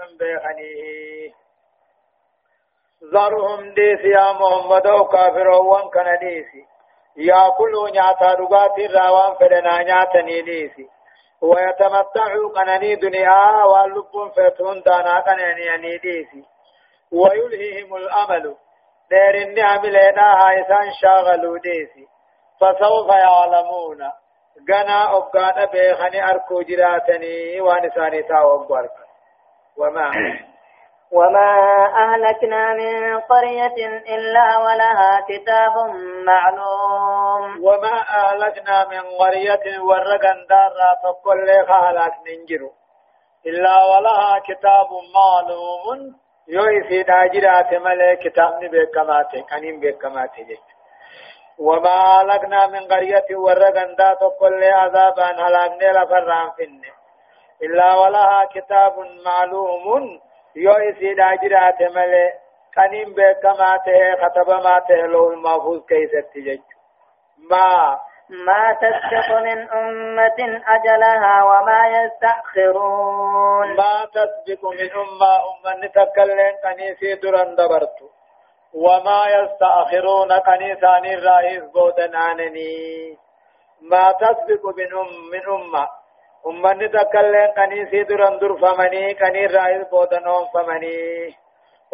حق بيخنيه ذرهم ديس يا محمد وكافر وان كان ديسي. يأكلوا نياتا رغاتي راوان فدنا نياتني ديسي ويتمتعوا قنني دنيا واللبون فتون دانا قنني ديسي ويلهيهم الأمل. دير النعم لنا هايسان شاغلوا ديسي. فسوف يعلمون. غنا أبقان بيخني أركو جراتني وانساني تاو أبقارك وما وما أهلكنا من قرية إلا ولها كتاب معلوم. وما أهلكنا من قرية ورقا دارا تقول لك هلاك ننجر إلا ولها كتاب معلوم. يوئي داجرات ملك كتاب بكماته كنين بكماته وما أهلكنا من قرية ورقا دا تقول لك عذابا هلاكنا لفران فينه إلا ولها كتاب معلوم. يو اسي داجرات ملي. قنين بكما ته خطب ما ته لو المحفوظ كيف تجج. ما؟ ما تسبق من أمة أجلها وما يستأخرون. ما تسبق من أمة أمة نتكلم قنيسي دران دبرت وما يستأخرون قنيسان الرئيس بودنانني ما تسبق من أم من أمة. Ummanni takkailleen qaniisii duran durfamanii qanii irraa boodanoon famanii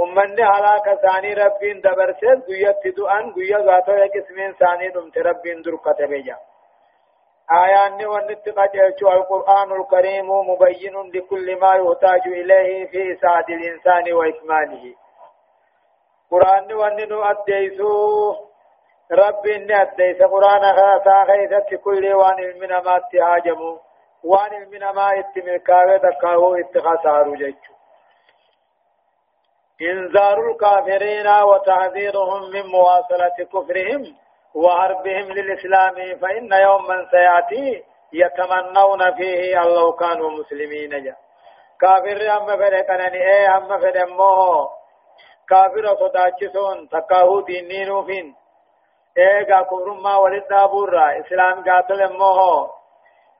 ummanni halaaka isaanii rabbiin dabarsee guyyatti du'an guyya gaatoya qismiin isaanii dhumte rabbiin durkate beja آيان ونت قجلت القرآن الكريم مبين لكل ما يحتاج إليه في إسعاد الإنسان وإكماله قرآن ونن أديسو رب إني أديس قرآن خاصا خيثت كل وان من ما اتهاجموا وان المنا ما اتملكاوه دكاهو اتخاصارو جيچو انذار الكافرين وتحذيرهم من مواصلة كفرهم وحربهم للإسلام فإن يوما سيأتي يتمنون فيه لو كانوا مسلمين جا كافر أما فده كنني إيه أما فده مو كافر صداچسون تكاهو دينينو فين إيه غا كفرما ولد دابورا إسلام قاتل مو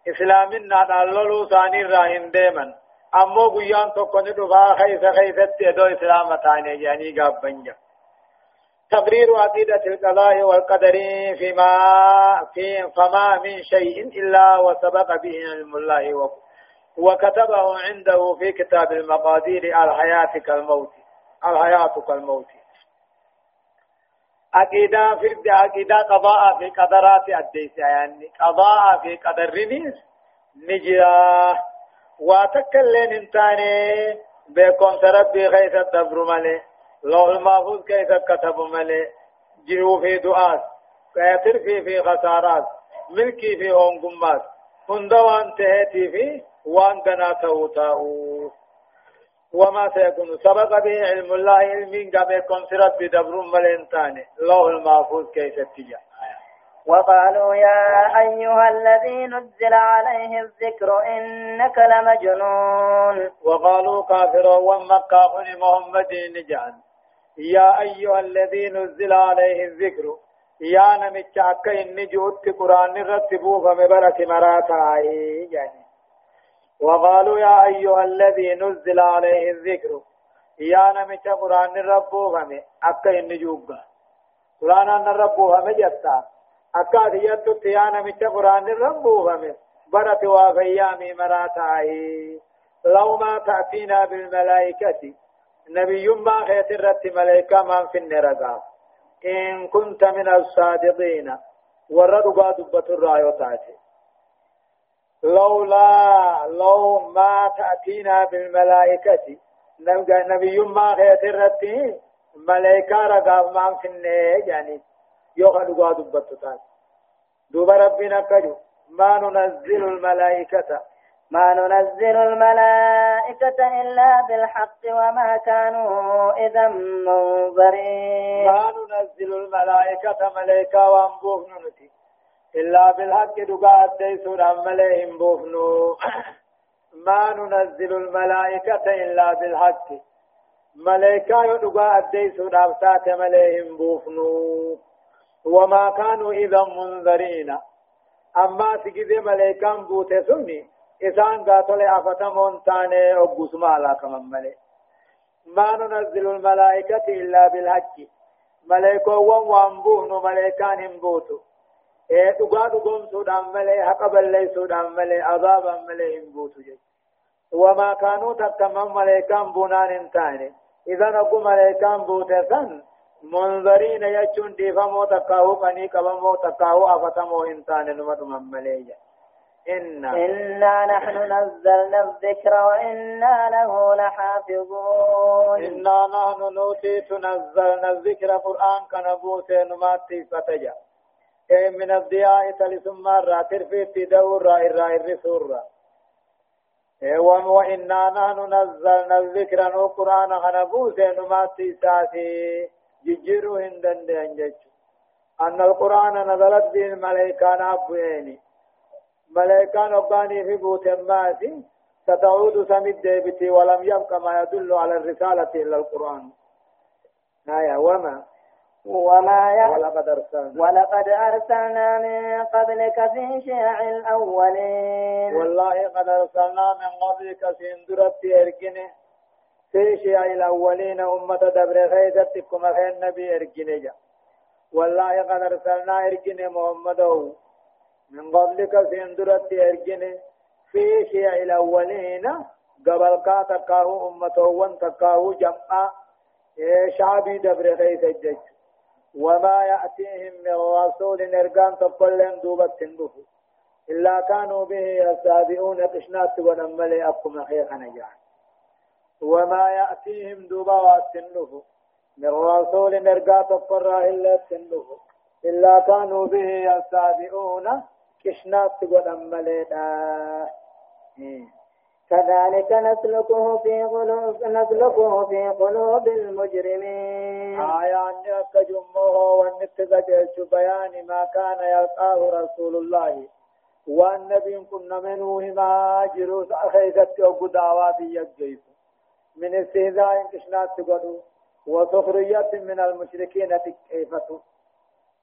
اسلامنا داللو ثاني راهن ديمن امو غيان تو كن دبا خيف خيفت دو اسلام تاني يعني غابنجا تقرير عقيدة القضاء والقدر فيما في فما من شيء إلا وسبق به علم الله وكتبه عنده في كتاب المقادير الحياة كالموت الحياة كالموت عقيدة فرد عقيدة قضاء في قدرات الديس يعني قضاء في قدر نجرا واتكلن انتاني بكم تربي غيث الدبر ملي لو المحفوظ كيف كتب ملي جرو في دعاء كيتر في في خسارات ملكي في هونغمات هندوان تهتي في وان كنا توتاؤ وما سيكون سبق به علم الله علم قام يكون سرت بدبر ملنتان. لوح المحفوظ كيف تجا وقالوا يا أيها الذي نزل عليه الذكر إنك لمجنون. وقالوا كافر ومكة محمد نجان. يا أيها الذي نزل عليه الذكر. يا نمتشاك إن جوت قرآن رتبوه فمبرك مراتا يعني وقالوا يا أيها الذي نزل عليه الذكر يا نمت قرآن ربو فمي أكا إن جوبا. قرآن ربو فمي جتا. أكا ديتو يا نمت قرآن ربو فمي. برت وافيامي مراتاي لو ما تأتينا بالملائكة نبي ما خيت ملائكة من في إن كنت من الصادقين لولا لو ما تأتينا بالملائكة. نبي ما خيت الرتي ملائكة رقاب ما فيني يعني يوخد قاد بطتان دوب ربنا كجو. ما ننزل الملائكة. ما ننزل الملائكة إلا بالحق وما كانوا إذا منظرين. ما ننزل الملائكة ملائكة وأنبوه ننتي إلا بالحق دقاء الديسون أمليهم بوفنو. ما ننزل الملائكة إلا بالحق. ملائكة دقاء الديسون أفتات مليهم بوفنو. وما كانوا إذا منذرين. أما تجد ملائكة بوت سني إسان قاتل أفتمون تاني أبوسما على كمان ملي ما ننزل الملائكة إلا بالحق. ملائكة وانبوهن ملائكان تقاد قوم سودان ملي حق بلي سودان ملي عذابا ملي انبوتو جي وما كانوا تتمم ملائكان بنان انتاني إذا نقو ملائكان بوتسن منظرين يجون ديفمو تكاهو قني قبمو تكاهو أفتمو انتان نمت ممليجا إنا إنا نحن نزلنا الذكر وإنا له لحافظون إنا نحن نوتي نزلنا الذكر قرآن كنبوت نماتي إيه من الضياء تلسم مرة ترفي تدور رائر رائر سورة إيه وإنا نحن نزلنا الذكر نو قرآن كنبوت نماتي ساتي ججرو هندن دي أن القرآن نزلت به الملائكة نابويني ملائكة أباني في بوتماتي ستعود سمد ديبتي ولم يبقى ما يدل على الرسالة إلا القرآن. آية وما؟ وما ي... ولقد أرسلنا. ولقد أرسلنا من قبلك في شيع الأولين. والله قد أرسلنا من قبلك سندرت إركنه في شيع الأولين أمة دبر خيزتكم الخير نبي إركنه والله قد أرسلنا إركنه محمد من قبلك سندرت إرجن في شيع الأولين قبل كا تكاهو أمته تكاهو جمع. شعبي دبر الجج وما يأتيهم من رسول نرقان تقلن دوبة تنبه. إلا كانوا به يستهزئون قشنات ونملي أبكم أخيخ نجاح وما يأتيهم دوبة تنبه من رسول نرقان تقرى إلا تنبه. إلا كانوا به يستهزئون كشنات قدام مليدا كذلك نسلكه في قلوب نسلكه في قلوب المجرمين. آيان كجمه والنتقجل بيان ما كان يلقاه رسول الله. والنبي كنا منه ما جروس أخيست وقداوا بيجيس من استهزاء كشنات قدو وسخرية من المشركين تكيفته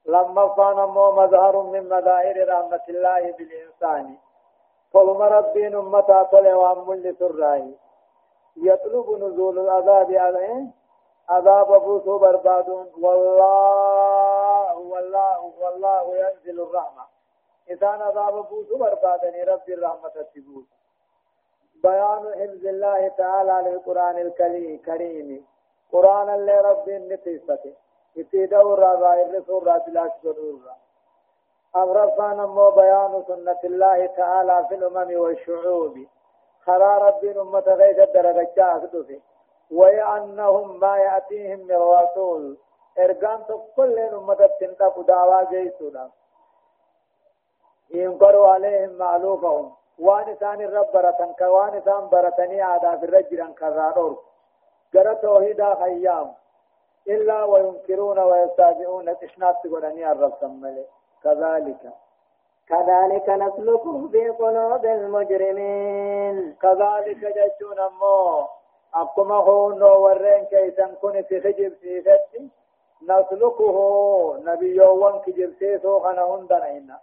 لما مو مظهر من مظاهر رحمة الله بالإنسان. فلما ربين أمتا طلع وأمل سراي يطلب نزول العذاب عليه عذاب بوسو بربادون. والله والله والله ينزل الرحمة. إذا عذاب بوسو بربادني رب الرحمة تبوس بيان حفظ الله تعالى للقرآن الكريم قرآن اللي رب النتيسته اتيدا ورا غير سورة بلاش أغرفان مو بيان سنة الله تعالى في الأمم والشعوب. خرى رب أمة غيث الدرجة أخذ وأنهم ما يأتيهم من رسول. إرقان كل أمة تنتق دعوى جيسونا. ينقروا عليهم معلوفهم. وان ثاني الرب برتن كوان ثان برتني عادا في الرجل كرارور جرى توحيدا خيام. إلا وينكرون ويستهزئون. تشنات تقولني الرب سمالي كذلك. كذلك نسلكه في قلوب المجرمين. كذلك جتون أمو أقوم هون ورين كيسان كن في خجب سيفتي نسلكه نبي يوان كجب سيسو خنهن دنينا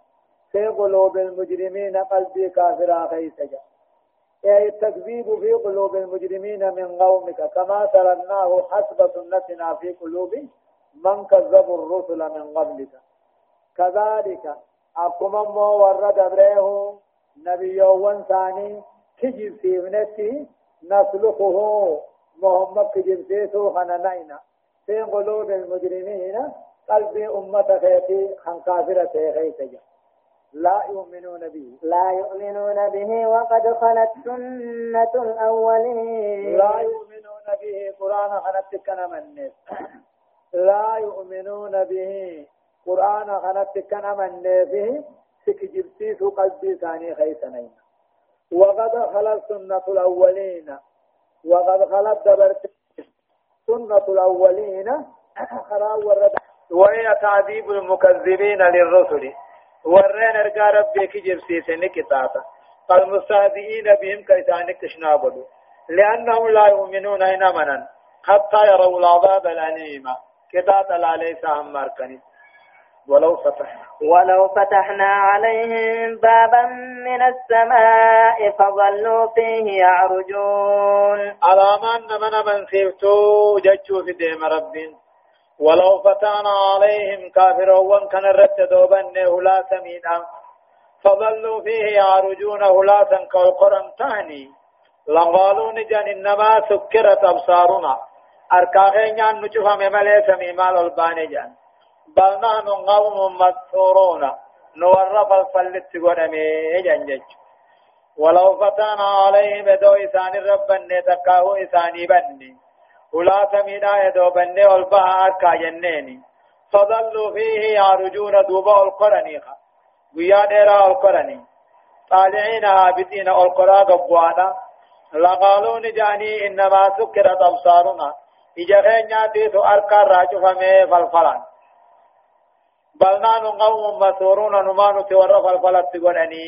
في قلوب المجرمين قلبي كافر خيسجا أي التكذيب في قلوب المجرمين من قومك كما سردناه حسب سنتنا في قلوب من كذبوا الرسل من قبلك. كذلك أقوم مو ورد أبريه نبي يوان ثاني كجب سيفنتي نسلخه محمد كجب سيسو خننينا في قلوب المجرمين قلبي أمة خيتي خنقافرة خيتي. لا يؤمنون به. لا يؤمنون به وقد خلت سنة الأولين. لا يؤمنون به. قرآن خلت كنا من لا يؤمنون به. قرآن خلت كنا من به سكجبتيس قلبي ثاني خيسنين. وقد خلت سنة الأولين. وقد خلت دبرت سنة الأولين. خراب ورد. وهي تعذيب المكذبين للرسل. ورين ارقى ربي كجب سيسن كتاتا فالمستهزئين بهم كيسان كشنابدو لأنهم لا يؤمنون هنا منا حتى يروا العذاب الأليم. كتاتا لا ليس هم مركني. ولو فتحنا. ولو فتحنا عليهم بابا من السماء فظلوا فيه يعرجون. على من من من سيفتو جتشو في ديم ربين ولو فتحنا عليهم كافرون كان الرد دوبن هلا سمينا فظلوا فيه يعرجون هلا كالقرم تاني. لقالوا نجان إنما سكرت أبصارنا. أركاخين يان نشوف مملي سميمال الباني جان. بل نحن قوم مكثورون. نورف الفلت قدمي جنجج ولو فتانا عليهم دو إسان ربن تكاهو إساني بني. ولا سمينا يدو بني والبها أركا جنيني. فظلوا فيه يعرجون دوبا القرنيخا ويا ديرا القرني. طالعين هابتين القرى قبوانا. لقالوا نجاني إنما سكرت أبصارنا. إجا ناتي تو أركا راجو فمي فالفلان بل نحن قوم مسورون نمان تورف الفلت قراني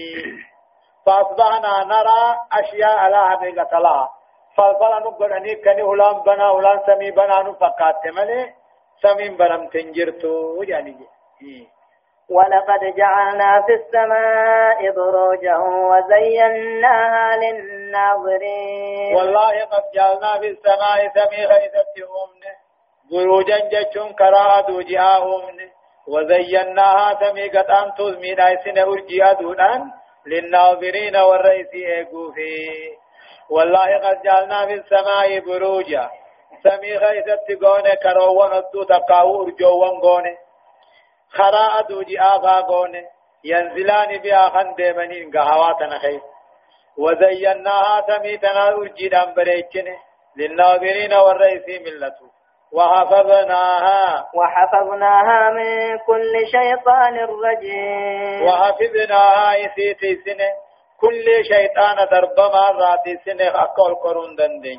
فأصبحنا نرى أشياء لا حقيقة لها. فالفلا نقراني كني هلان بنا هلان سمي بنا نفقات ملي سمين برم تنجرتو يعني. ولقد جعلنا في السماء بروجا وزيناها للناظرين. والله قد جعلنا في السماء سميخ إذا أمنه بروجا جتشون كراء دوجها أمنه وزيناها سمي قد أنتوز من أيسن أرجي أدونان للناظرين والرئيس إيقوفي والله قد جعلنا في السماء بروجا. سمي غيثت قونه كروان الدو تقاو أرجوان قونه خراء دوجي آغا قونه ينزلان بها خندمنين قهواتنا خير. وزيناها سميتنا أرجي دان بريتشنه للناظرين والرئيس ملته وحفظناها. وحفظناها من كل شيطان رجيم. وحفظناها يسيتي سنة كل شيطان درب راتي سنة أقول قرون دندين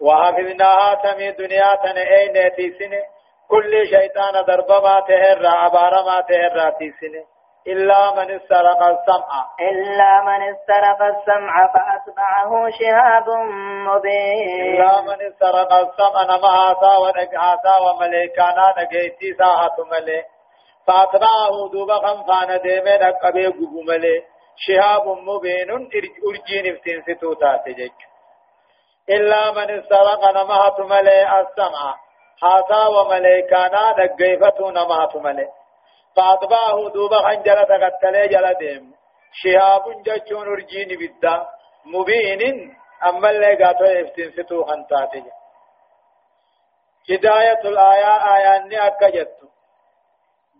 وحفظناها سمي دنيا تنه اينتي سنة كل شيطان درب ما تهر عبارة ما تهر راتي سنة إلا من استرق السمع. إلا من استرق السمع فأتبعه شهاب مبين. إلا من استرق السمع نما آسا ونقعاسا ومليكانا نقيتي ساعة ملي فأتبعه دوبا خمفان ديمين أقبي قبو ملي شهاب مبين أرجين افتين ستوتا تجج. إلا من استرق نما ملي السمع. حاسا ومليكانا نقيفتو نما ملي فأتبعه دوبا خنجرة تقتلي جل ديم. شهاب جتشون ارجيني بدا مبين أما اللي قاتو افتنفتو خنتاتي هداية الآية آياني أكجت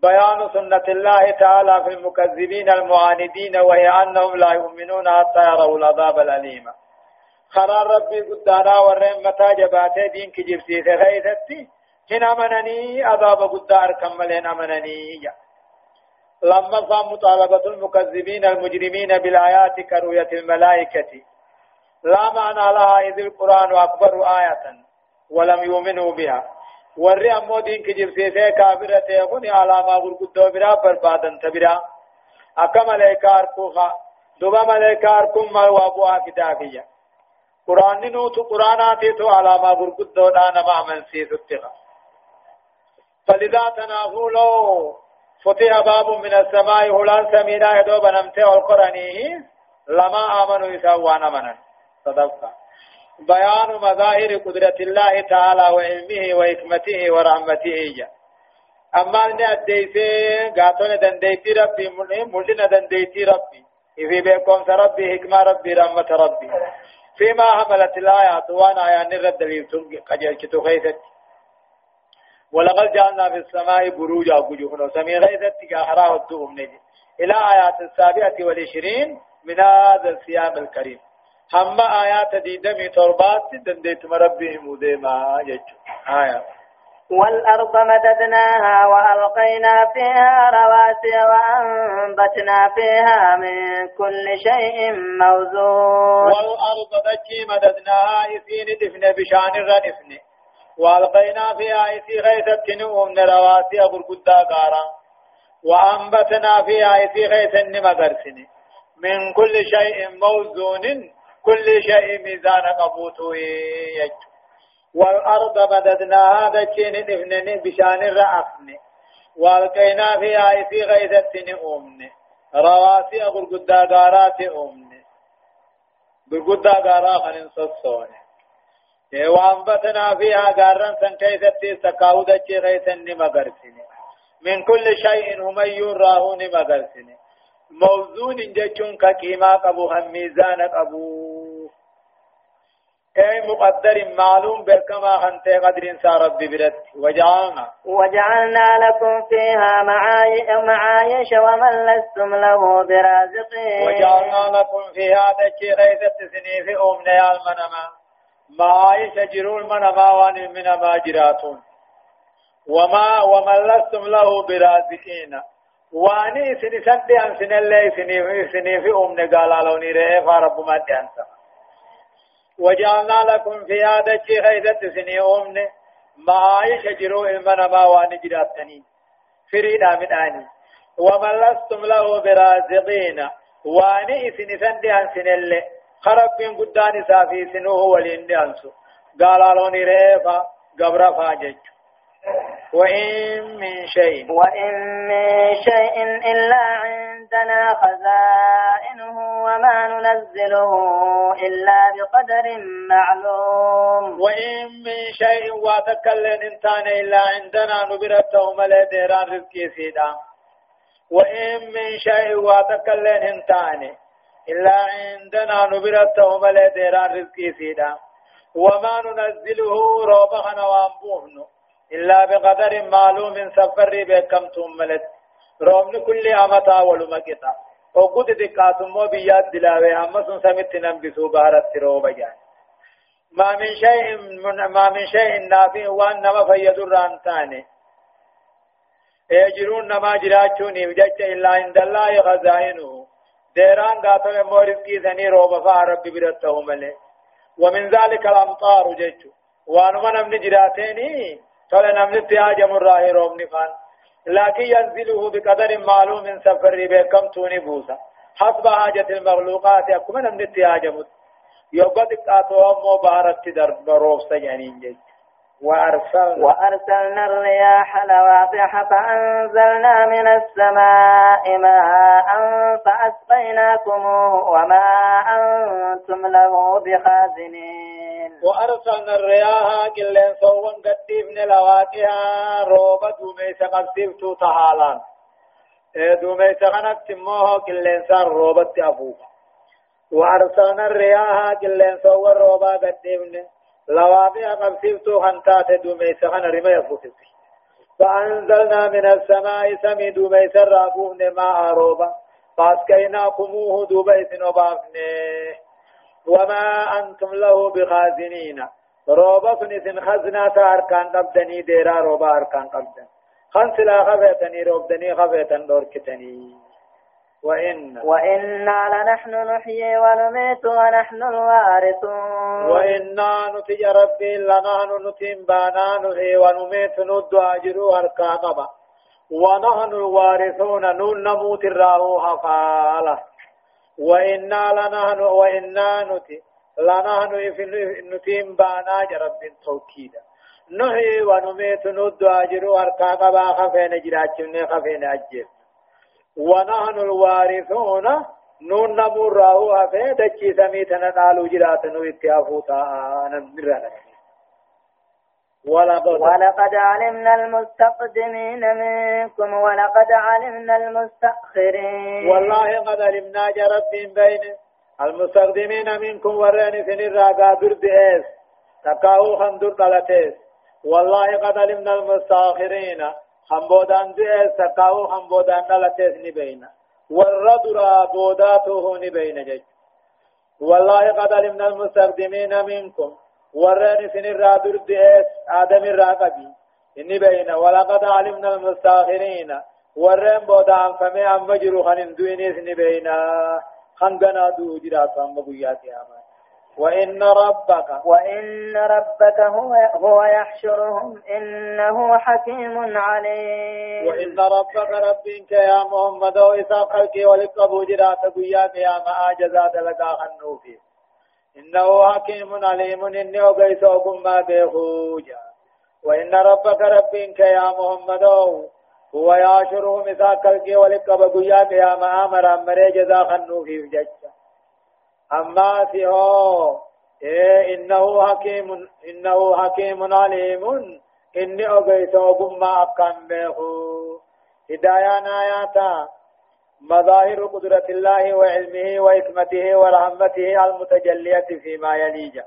بيان سنة الله تعالى في المكذبين المعاندين وهي أنهم لا يؤمنون حتى يروا العذاب الأليم. خرار ربي قدانا ورين متى جباته دين كجبسي غيثتي هن أمنني عذاب قدار كملين أمنني لما صام مطالبة المكذبين المجرمين بالآيات كرؤية الملائكة لا معنى لها إذ القرآن أكبر آية ولم يؤمنوا بها warri ammoo diin kijibsiisee kaafira ta'e kun alaamaa gurguddoo biraa barbaadan ta biraa akka maleekaa harkuufa duba maleekaa harkuun mal waa bu'aa fidaafiyya quraanni nuutu quraanaatiitu alaamaa gurguddoodhaa nama amansiisutti فلذا تنافوا فتح باب من السماء هلان سمينا يدو بنمته والقرانيه لما آمنوا يسوان امنا صدقا بيان مظاهر قدرة الله تعالى وعلمه وحكمته ورحمته جا أما أن أديسي قاتون دنديتي ربي ملنا دنديتي ربي. إذا بيكم ربي حكمة ربي رحمة ربي. فيما حملت الآيات وأنا آيان الرد ليبتم قجل كتو خيثت ولقد جعلنا في السماء بروجا وجوهنا. سمي غيثت كأحراه الدوم نجي. إلى آيات السابعة والعشرين من هذا الصيام الكريم. هم آيات دي دمي تربات دنديت مربهم وديما يجو آيات والأرض مددناها وألقينا فيها رواسي وأنبتنا فيها من كل شيء موزون. والأرض دجي مددناها يسين دفن بشان الردفن والقينا فيها إسي غيثة نؤم رواسي غرقدا قارا. وأنبتنا فيها إسي غيثة نمدرسن من كل شيء موزون كل شيء ميزان قبوته يج والأرض مددناها دچين نفنن بشان الرأفن. والقينا فيها في غيثة أمن رواسي غرقدا غارات أمن غرقدا غارا خنن صصون وأنبتنا فيها غارن سن كيثة سكاودة غيثة نمغرسن من كل شيء هم يراه نمغرسن موزون جچون كقيمة قبو هم ميزان قبو اي مقدر معلوم بركما انت قدر انسى ربي برد وجعلنا وجعلنا لكم فيها معايش ومن لستم له برازقين وجعلنا لكم فيها دجي غيثة سني في أمنا المنما معايش جرو المنما وان من ما جراتون وما ومن لستم له برازقين. واني سني سندي أن سني اللي سني سني في أمنا قال لوني رئيفا فرب ما دي وجعلنا لكم في هذا الشيء خيدة سني أمن معايش جرو المنا ما وان جراتني. فريدا من آني. ومن لستم له برازقين. واني إسن سندي عن سن اللي خرب من قدان سافي سنوه ولين أنسو قال لوني ريفا قبر فاجج. وإن من شيء. وإن من شيء إلا عندنا خزائنه وما ننزله إلا بقدر معلوم. وإن من شيء واتكلن انتان إلا عندنا نبرته ملي ديران رزقي سيدا. وإن من شيء واتكلن انتان. إلا عندنا نبرته ملي ديران رزقي سيدا. وما ننزله روبخنا وانبوهنو إلا بقدر معلوم سفر بكم تملت. رومن كل أمتا ولمكتا. وقد دقات مو بيات دلاوي أما سن سمت ننبسو بارت روبا جان ما من شيء ما من شيء نافع وان نما فيدر رانتاني يجرون نما جراچون يوجد إلا عند الله خزائنه. ديران قاتل مورزقي ثني روبا فارب برته ملي. ومن ذلك الأمطار جيتو وانما نمن جراتيني تولى نملت هاجم الراهي رومني فان لكن ينزله بقدر معلوم سفر بكم توني بوسا. حسب حاجة المخلوقات يكم نملت هاجم يوقد قاتوا مو بارت درب روف سجانين جيج وأرسلنا, وأرسلنا الرياح لواقح فأنزلنا من السماء ماء فأسقيناكموه وما أنتم له بخازنين. وأرسلنا الرياح قلن صوان قديفن لواقها روبة دوميس قديفتو تهالان دوميس غنك تموه قلن صار روبة أفوف وأرسلنا الرياح قلن صوان روبة قديفن لوابع قبسيفتو خنتات دوميس خن رمى يفوتت فأنزلنا من السماء سمي دوميس الرابون ماء روبا فاسقيناكموه دوبيس وبافنه وما أنتم له بخازنين. روبا كنسن خزنا أركان قبدني ديرا روبا أركان قبدن. خنسلا خفتني روبدني خفتن دوركتني. وإن وإنا لنحن نحيي ونميت ونحن الوارثون. وإنا نتي ربي لنحن نتيم بانا نحيي ونميت ند أجرو هركاقبا ونحن الوارثون نون نموت الراهو حفالة وإنا لنحن وإنا نتي لنحن نتيم بانا رب توكيدا نحيي ونميت ند أجرو هركاقبا خفين جراتشن خفين أجر. ونحن الوارثون نون نمره في دچي سميتنا قالوا جرات نو اتيافوتا نمرنا ولقد, ولقد علمنا المستقدمين منكم ولقد علمنا المستأخرين. والله قد علمنا جرب بين المستقدمين منكم ورين سن الراقا برد إيس. تقاو خندر قلتيس والله قد علمنا المستأخرين. خمبودان دي سقاو خمبودان دلتس نبينا والردرا بوداته نبينا جج. والله قد علمنا المستخدمين منكم ورين سن الرادر دي آدم الراقبي نبينا ولقد علمنا المستاخرين ورين بودان فمي أم مجرو خن دوينيس نبينا خنقنا دو جرات أم بقياتي آمان. وإن ربك وإن ربك هو هو يحشرهم إنه حكيم عليم. وإن ربك ربك يا محمد وإسا خلقي ولقبو جرات قياك يا ما جزاد لك خنوفي إنه حكيم عليم إنه قيسوكم ما بيخوجا وإن ربك ربك يا محمد هو يعشرهم إذا كالكي ولقب قيا يا مآمر أمري جزا خنو في جج أما سيهو إيه إنه حكيم إنه حكيم عليم. إني أغيث وقم أكام بيخو هدايان آياتا مظاهر قدرة الله وعلمه وحكمته ورحمته المتجلية فيما يليجا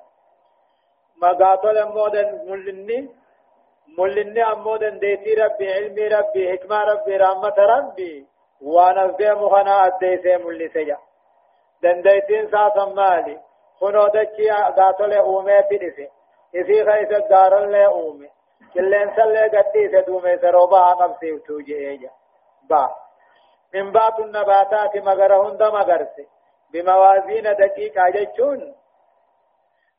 مقاتل مودن ملني ملني أمودن ديتي ربي علمي ربي حكمة ربي رحمة ربي. وأنا في مخنا أديسي ملي سجا. دنديتين ساسا مالي خنو دچي قاتل اومي تدسي اسي خيس دارن لي اومي كلين سلي قدي سدومي سروبا قبسي وتوجي ايجا با من بات النباتات مغرهن دم مغرسي بموازين دقيقة جتشون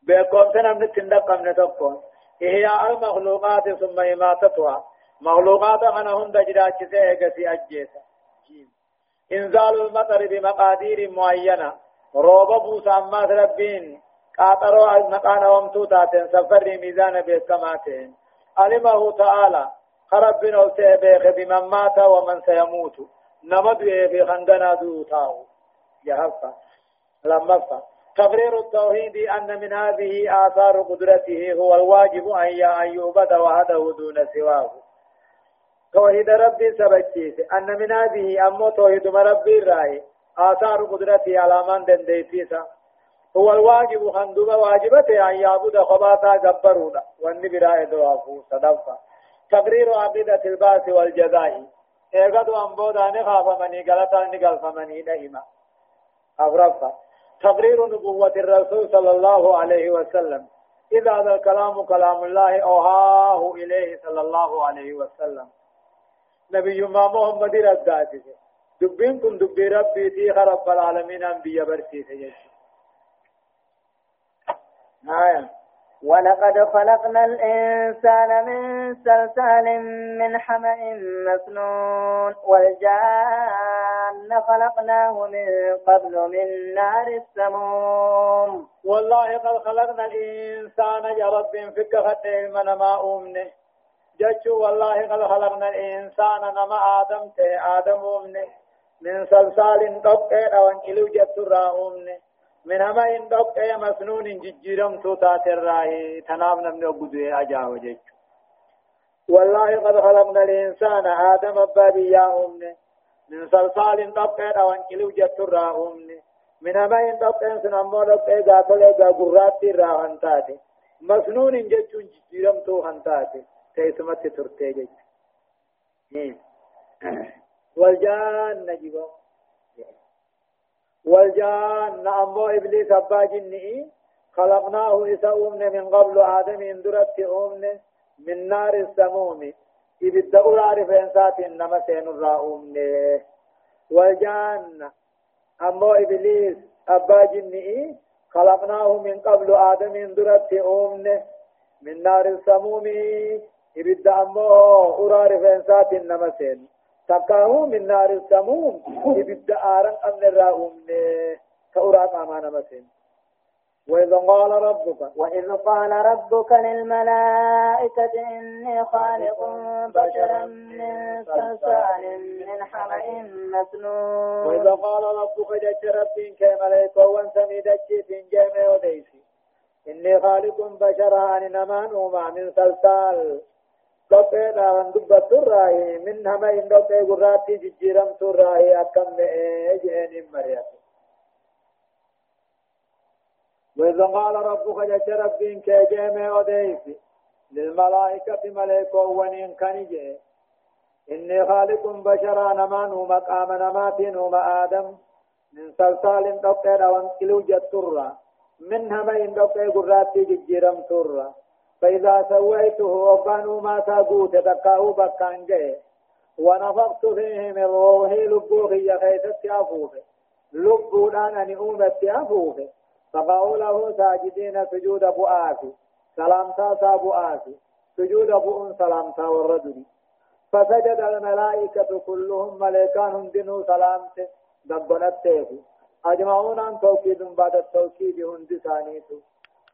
بيقوم سنم نتندق من تقون إحياء المخلوقات ثم إماتتها مخلوقات أنا هند جراج سيئة أجيسا إنزال المطر بمقادير معينة. روب بوسى أمات ربين. قاطروا مقانا ومتوتات سفر ميزان بكماتين علمه تعالى. خربنا وسيبيخ بمن مات ومن سيموت. نمد في خندنا دوتاو. يهفا. لما تقرير التوحيد أن من هذه آثار قدرته هو الواجب أن يعبد وحده دون سواه. توحيد ربي سبكيس أن من هذه أمو توحيد ربي الرأي آثار قدرته على من دنديتيسا. هو الواجب خندوب واجبته أن يعبد خباتا جبرونا. والنبي رأي دوافو صدفا. تقرير عقيدة الباس والجزاء. ايغدو أنبودا نخاف مني غلطا نقلف مني نهما. أغرفا تقرير نبوة الرسول صلى الله عليه وسلم. إذا هذا الكلام كلام الله أوهاه إليه صلى الله عليه وسلم. نبي ما محمد رداته دبين كن دبي ربي تي رب العالمين أنبياء برسيته آية ولقد خلقنا الإنسان من سلسال من حمأ مسنون والجان خلقناه من قبل من نار السموم. والله قد خلقنا الإنسان يا رب فك خطه من ما أمنه جتشو والله قد خلقنا الإنسان نما آدم تي آدم أمنه من سلسال تبقى أو أنكلو جتر أمنه من هما إن أي مسنون ججيرم توتا الراهي تنام نمني أبدوه أجاو جيش والله قد خلقنا الإنسان آدم أبابي يا أمني من صلصال طبقين أو أنكلو جتر أمني من هما إن طبقين سنمو قاتل أي قرات تيرا هنتاتي مسنون ججون ججيرم تو هنتاتي تيسمت ترتي والجان نجيبه. والجان أمو إبليس أبا جنئي خلقناه إسا من قبل آدم اندرت أمن من نار السموم. إبدا أولار فإنسات إنما سين الرأمن والجان أمو إبليس أبا جنئي خلقناه من قبل آدم اندرت أمن من نار السموم. إبدا أمو أولار فإنسات إنما سين تكاهو من نار السموم يبدا آرن أمن الراهم كأوراق أمانة مسين وإذا قال ربك وإذ قال ربك للملائكة إني خالق بشرا من صلصال من حمأ مسنون وإذا قال ربك جج ربك كملائكة وانسمي دجي في جامع وديسي إني خالق بشرا أن نمان من صلصال دوبه داون دبت الراهي من هما إن دوبه قراتي ججيرم تراهي أكم جئين مريات وإذا قال ربك جج ربين كجيم وديسي للملائكة ملائكة ونين كان جئ إني خالق بشرا نمان مقام نمات وما آدم من صلصال دوبه داون كيلو جتورا من هما إن دوبه قراتي ججيرم تراهي فإذا سويته وبانوا ما تابوت تكاو بكان جاي ونفخت فيه من روحي لبوخي يخيتت أفوفه لبودان أن أومت أفوفه فقعوا له ساجدين سجود بؤاسي سلامتا سابؤاسي سجود بؤن سلامتا والرجل. فسجد الملائكة كلهم ملائكان دنو سلامته دبنت تيفو أجمعون عن توكيد بعد التوكيد هند ثانيته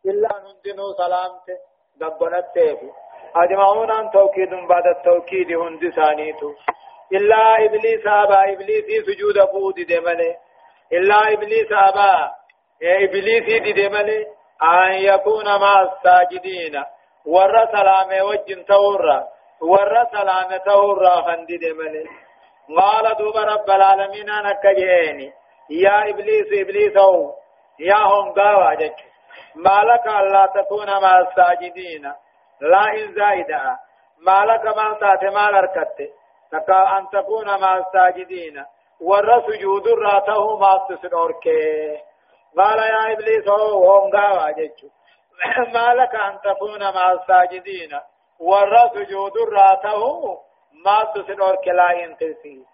إلا هندنو سلامته دبنت تيفو أجمعون عن توكيد بعد التوكيد هند ثانيتو إلا إبليس أبا إبليس سجود بود دمله إلا إبليس أبا إبليس دمله أن يكون مع الساجدين ور سلام وجن تورا ور سلام تورا خندي دمله قال دوب رب العالمين أنا كجيني يا إبليس إبليس أو يا هم قاوا جك ما لك ألا تكون مع الساجدين لا إن زائدة ما لك ما تاتي ما لركت تكا أن تكون مع الساجدين ور سجود راته ما تسنورك قال يا إبليس هم قاوا ما لك أن تكون مع الساجدين ور سجود راته ما تسنورك لا ينتسي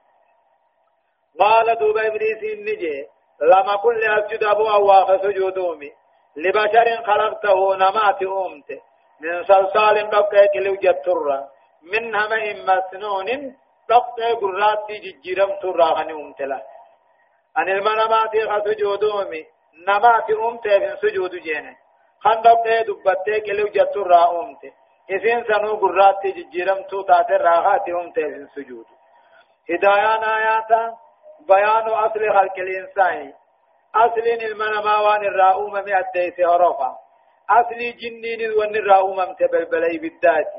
قال دوب إبليس النجي لما كل أسجد أبو أواف سجودومي لبشر خلقته نمات أمت. من صلصال بقى كلو جتر من همئ مسنون بقى قرات ججرم ترى هني أمت له أن المنامات سجودومي نمات أمت في سجود جينة. خندق دبته كلو جتر أمت. إذن سنو قرات ججرم تو تاتر راغات أمت في سجود. هدايان آياتا. بيان أصل خلق الإنسان. أصل المنماوان الرؤوم من الديس هرفا أصل جنين وان الرؤوم متبلبلي بالذات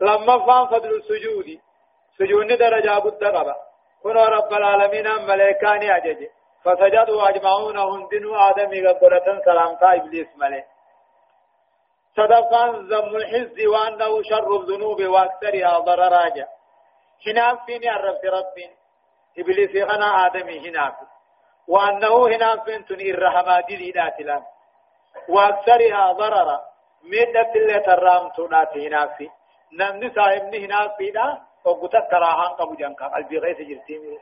لما فان فضل السجود سجود درجة بالدقبة كنا رب العالمين ملائكان أجج فسجدوا أجمعون هندنوا آدمي قبرة سلام إبليس ملائك صدقا ذم الحز وأنه شر الذنوب وأكثرها ضرراجا حنام فيني الرب ربين إبليس خنا آدمي هناك وأنه هناك بنت الرحمة دي داتلا وأكثرها ضررا. ميدة اللي ترام تونات هناك في. نمني صاحبني هناك في دا. وقتا كراهان قبو جنكا. قلبي غيث جرتيمي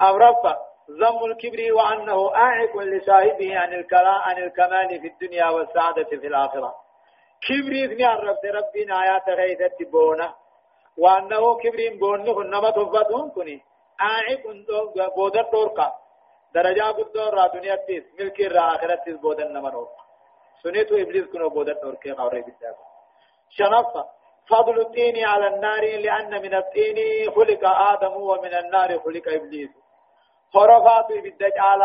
أو رب ذم الكبر وأنه آعق لصاحبه عن الكلام عن الكمال في الدنيا والسعادة في الآخرة. كبري ابن الرب ربنا آيات غيثة بونه وأنه كبرين بوني كنما تفتون كني آعي كنتو بودر دوركا درجة قدر را دنيا تيس ملك را آخرت تيس بودر نما دوركا سنيتو إبليس كنو بودر دوركي قوري بالدابا شنفة فضل الدين على النار لأن من الدين خلق آدم ومن النار خلق إبليس خرفات بالدجال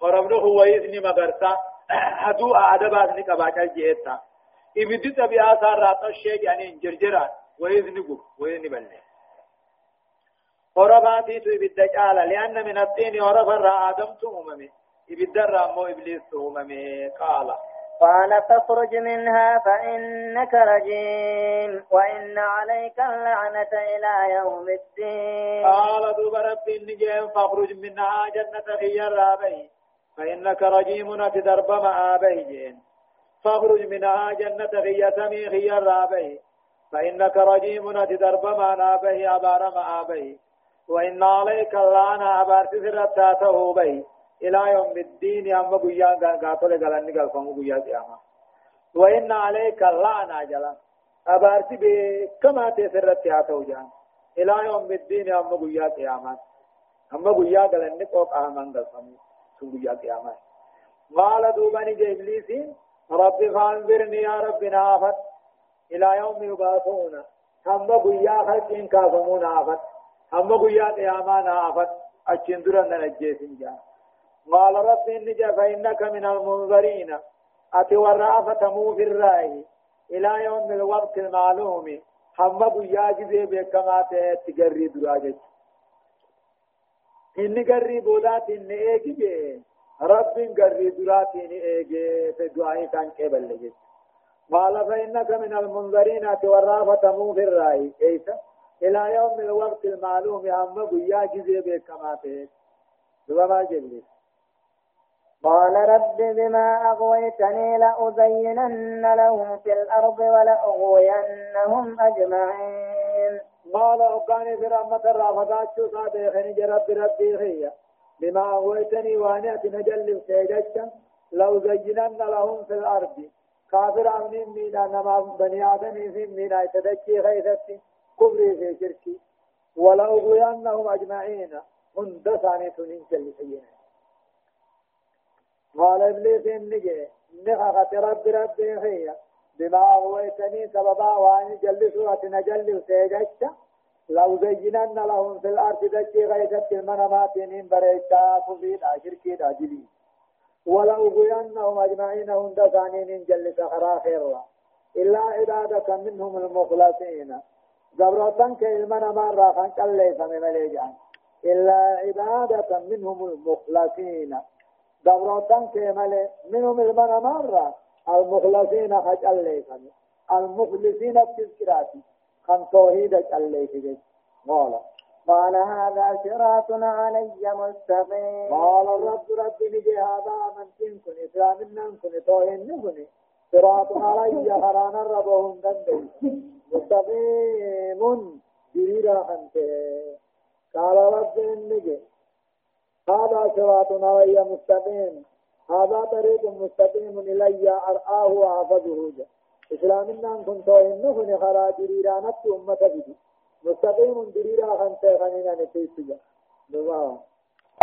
خرفنه هو إذن مغرسا هدو أعدبات نكباك الجيتا إبدت بآثار رات الشيء يعني جرجران ويذنبه ويذنبله ورباتي تو بالدجال لأن من الدين ورب الرا آدم تؤممي إبدر مو إبليس تؤممي قال. قال فاخرج منها فإنك رجيم وإن عليك اللعنة إلى يوم الدين. قال دوب ربي النجيم فاخرج منها جنة خير رابي فإنك رجيم نتدرب مع أبي فاخرج منها جنة خير سمي خير رابي فإنك رجيم تدرب ما نابه أبار ما أبه وإن عليك اللعنة أبار تسرتاته به إلى يوم الدين أما قيا قاتل قلني قال فمو قيا قياما. وإن عليك اللعنة جلا أبار تبه كما تسرتاته جان. إلى يوم الدين أما قيا قياما. أما قيا قلني قوق أهمان قال فمو قيا قياما. قال دوباني جيبليسين رب فانظرني يا رب نافت. إلى يوم يبعثون. هم بقيا خلقين كافمون آفت. هم بقيا قيامان آفت أجن درن نجيسين جا قال رب إني فإنك من المنظرين أتي ورأفة مو في الرأي إلى يوم الوقت المعلوم هم بقيا جزي بكما تجري دراجت إني قري بودات إني إيجي رب قري درات إني إيجي في دعائي كان كيبل لجت قال فإنك من المنذرين تورافة مو في الرأي كيف إلى يوم الوقت المعلوم أما بيا جزي بكما تهيك ما جبريل قال رب بما أغويتني لأزينن لهم في الأرض ولأغوينهم أجمعين. قال أقاني في رحمة الرافضات شو صادقني جرب ربي خيّة بما أغويتني وأنا نجل سيجتا لأزينن لهم في الأرض. كافر أمنين مينا نما بني آدم في مينا يتدكي غيثتي كبري في شركي. ولأغوينهم أجمعين. هند ثاني تنين جل سيئنا قال إبليس إنجي نخخت رب ربي هي بما أغويتني سببا وأن جلسوا أتنجل سيجت لو زينن لهم في الأرض دجي غيثت المنامات من بريتا كفيد أشركي أجلي ولو غينهم أجمعين. هند ثانين جلس خرا خيرا. إلا عبادك منهم المخلصين. زبرتن كإلمنا مرة خانك اللي فمي إلا عبادك منهم المخلصين زبرتن كمالي منهم المنا مرة المخلصين خج فمي المخلصين التذكرات خم توحيدك اللي فمي قال قال هذا صراط علي مستقيم قال الرب رب نجي هذا من تنكن إسلام ننكن توهن نكن صراط علي خرانا ربهم دندي مستقيم ديرا أنت قال رب نجي هذا صراط علي مستقيم هذا طريق مستقيم إلي أرآه وأحفظه إسلام ننكن توهن نكن خرا ديرا نت أمة بدي مستقيم دريرا خان تيخانينا نتيسجا دواء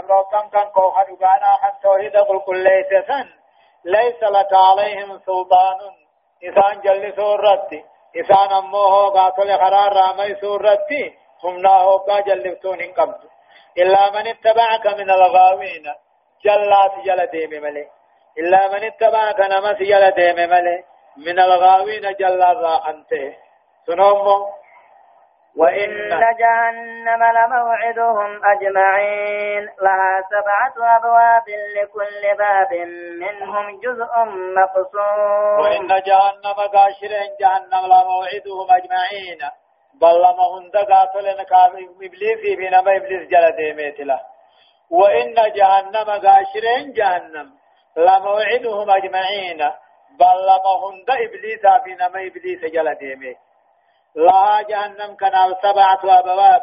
الله كان كان كوخا دبانا خان توحيد قل كل ليس ليس لك عليهم سلطان. إسان جل سورتي. إسان أموه قاتل قرار رامي سورتي. هم ناهو جلفتون قبض إلا من اتبعك من الغاوين. جلات جل ديم ملي. إلا من اتبعك نمس جل ديم ملي. من الغاوين جلات راحنته. سنومو وإن جهنم لموعدهم أجمعين. لها سبعة أبواب لكل باب منهم جزء مقصود وإن جهنم قاشرين جهنم لموعدهم أجمعين. بل لما هند قاتل إبليس بينما إبليس جل ديميت له. وإن جهنم قاشرين جهنم لموعدهم أجمعين. بل لما هند إبليس بينما إبليس جل ديميت. لها جهنم كان سبعة أبواب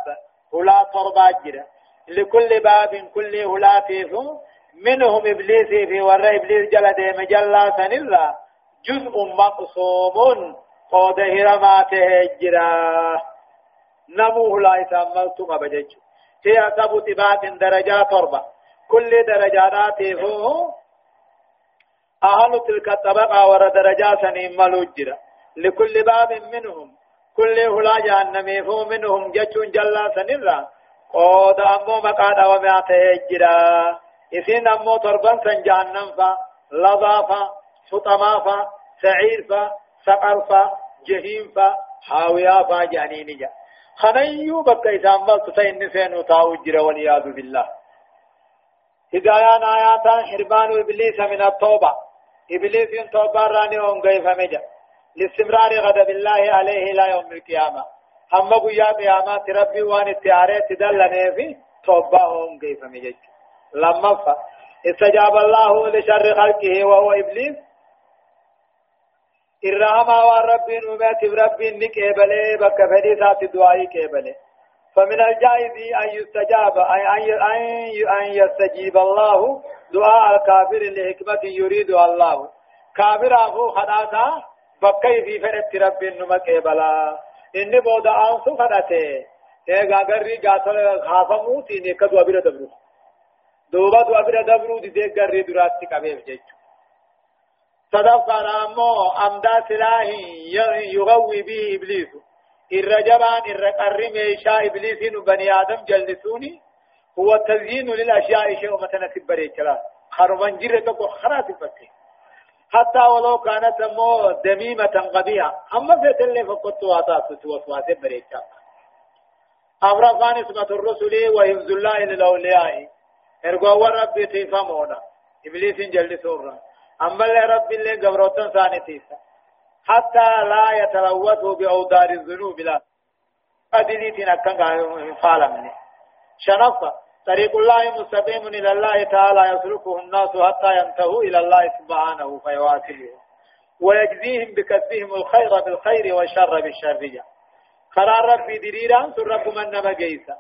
هلا تربة جرة لكل باب كل هلا فيه. منهم إبليس في ورى إبليس جل ديم جل سنلا جزء مقصوم قد هرماته جرا نمو هلا إساملتم أبجج. هي سبع تبات درجات تربة كل درجات فيه. أهل تلك الطبقة ورى درجات سنين ملوجرة لكل باب منهم كل هلا جهنم فو منهم جچون جلا سنرا قود أمو مقادا ومعته جرا إسين أمو تربان سن جهنم فا لظا فا فطما فا سعير فا سقر فا جهيم فا حاويا فا جانين جا خنيو بك إسان بل تسين نسين تاو جرا بالله هدايان آياتا حربان إبليس من التوبة إبليس توبة راني لاستمرار غضب الله عليه إلى يوم القيامة. هم قيا قيامة ربي وان اتعاري تدلني في توبهم كيف مجد. لما ف استجاب الله لشر خلقه وهو إبليس. الرحمة والرب نمت رب نكيبله بك فريسات دعائي كيبله فمن الجائز أن يستجاب أن يستجيب الله دعاء الكافر لحكمة يريد الله. كافر أخو خداتا بكي في فرت رب نما قبلا إني بودا أنسو فرته إيغا غري غاتل خافمو تيني كدو أبير دبرو دوبا دو أبير دبرو دي دي غري دراتي كبير جيجو صدق أمو أمدا سلاهي يغوي به إبليس الرجبان الرقر ميشا إبليس بني آدم جلسوني هو تزيين للأشياء شيء مثلا تبري كلا خربان جرة خرات فتح حتى ولو كانت مو دميمة قبيحة. أما في تلي فقط واتات وسواس بريكا أفرقان اسمة الرسل وحفظ الله للأولياء. إرقوا ربي تيفامونا إبليس جل سورا أما اللي ربي اللي قبروتن ثاني تيسا. حتى لا يتلوث بأودار الذنوب لا. أدليتنا كان فعلا شنفة طريق الله مستقيم إلى الله تعالى يسلكه الناس حتى ينتهوا إلى الله سبحانه فيواصله ويجزيهم بكسبهم الخير بالخير والشر بالشر. قرار ربي دريرا سر رب من نما جيسا.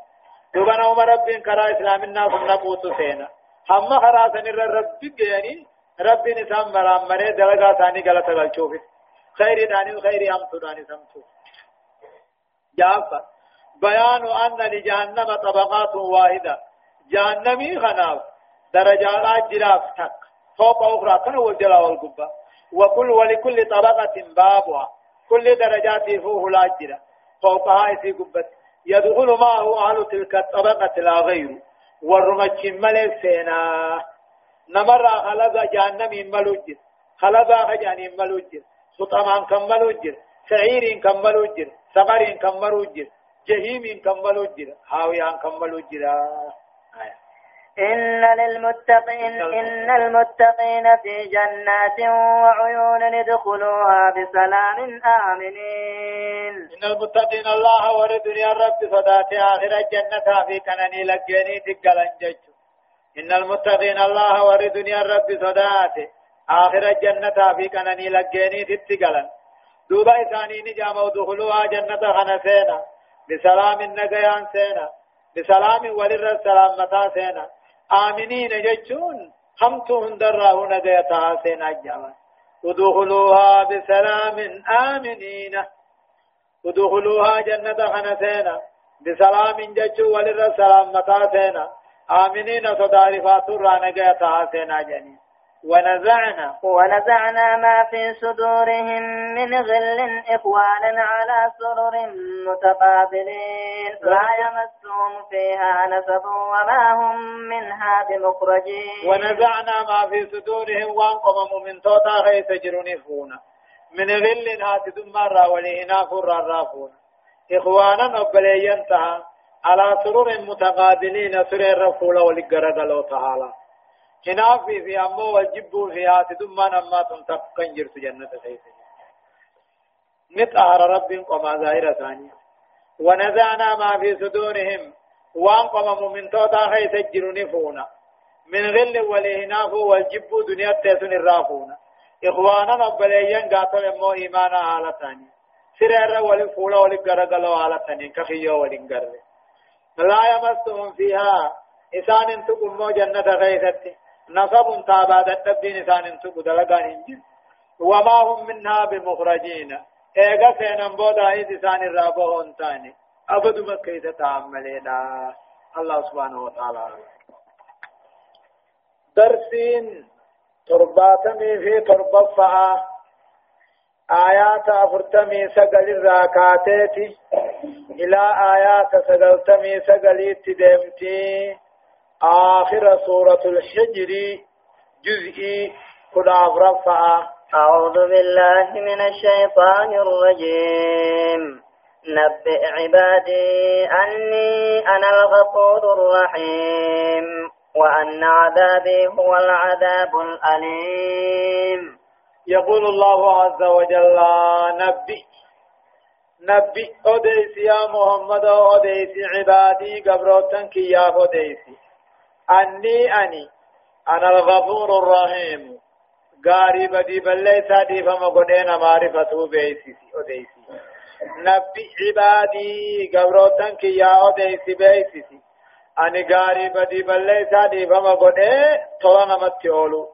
دوبنا عمر رب كرا إسلام الناس نبوت سينا هم خراسن الرب جيني رب نسام مرام مري دلغا ثاني غلط غلطوف خير داني خير هم تداني سمتو جافا. بيان أن لجهنم طبقات واحدة. جهنمي خناف درجات جراف تك فوق أخرى كان والجلا والقبة وكل ولكل طبقة بابها. كل درجات فوه لاجرة فوقها في قبة يدخل معه أهل تلك الطبقة لا غير والرمج ملك سينا نمر خلق جهنم ملوجر خلق خجان ملوجر سطمان كم ملوجر سعير كم ملوجر سقر كم ملوجر جهيم كم ملوجر هاويان كم ملوجر إن للمتقين إن المتقين في جنات وعيون ادخلوها بسلام آمنين. إن المتقين الله ورد يا رب صدات آخر الجنة في كنني لجيني تقلن ججو إن المتقين الله ورد يا رب صدات آخر الجنة في كنني لجيني تقلن دوبا إساني نجام ودخلوها جنة خنسينا. بسلام النقيان سينا. بسلام ولر السلام متا سينا؟ آمنين ججون همتو هندره نجيتها سينا جاما. ودخلوها بسلام آمنين. ودخلوها جنة خنسينا بسلام ججو ولر السلام متا سينا؟ آمنين صدارفات الرانجة تحسين جنين. ونزعنا ونزعنا ما في صدورهم من غل إخوانا على سرر متقابلين. لا. يمسهم فيها نسب وما هم منها بمخرجين. ونزعنا ما في صدورهم وانقمم من توتا غيث جرنفون من غل هات ثم راولينا فرا رافون إخوانا أبليين على سرر متقابلين سرر رفول ولقرد تعالى جنافي في أمو والجب في هات دم نما تنتقن جرت جنة خيس نطهر رب وما ظاهر ثانية ونزعنا ما في صدورهم. وان من توتا خيس جرنفونا من غل ولهناف دنيا تيسن الرافونا إخوانا نبليين قاتل امو إيمانا على ثانية سرر ولفولا ولقرقلوا على ثانية كخيو ولنقر لا يمسهم فيها إسان انتقموا جنة غيثتي نصب تابا دبين إنسان انتو دلقان انجز وما هم منها بمخرجين. ايغا سينن بودا ايد إنسان الرابو انتاني أبد مكيدة تعملنا الله سبحانه وتعالى. درسين ترباتمي في تربفها آيات أفرتمي سقل الراكاتات إلى آيات سقلتمي سقليت دمتي آخر سورة الحجر جزء كنا رفع. أعوذ بالله من الشيطان الرجيم. نبئ عبادي أني أنا الغفور الرحيم وأن عذابي هو العذاب الأليم. يقول الله عز وجل نبئ. نبئ أديس يا محمد أديس عبادي قبروتن يا أديسي أني أني أنا الغفور الرحيم. غاري بدي بلي سادي فما قدين معرفة بيسي أديسي نبي عبادي قبروتن كي يا أديسي بيسي. أني غاري بدي بلي سادي فما قدين طلنا متيولو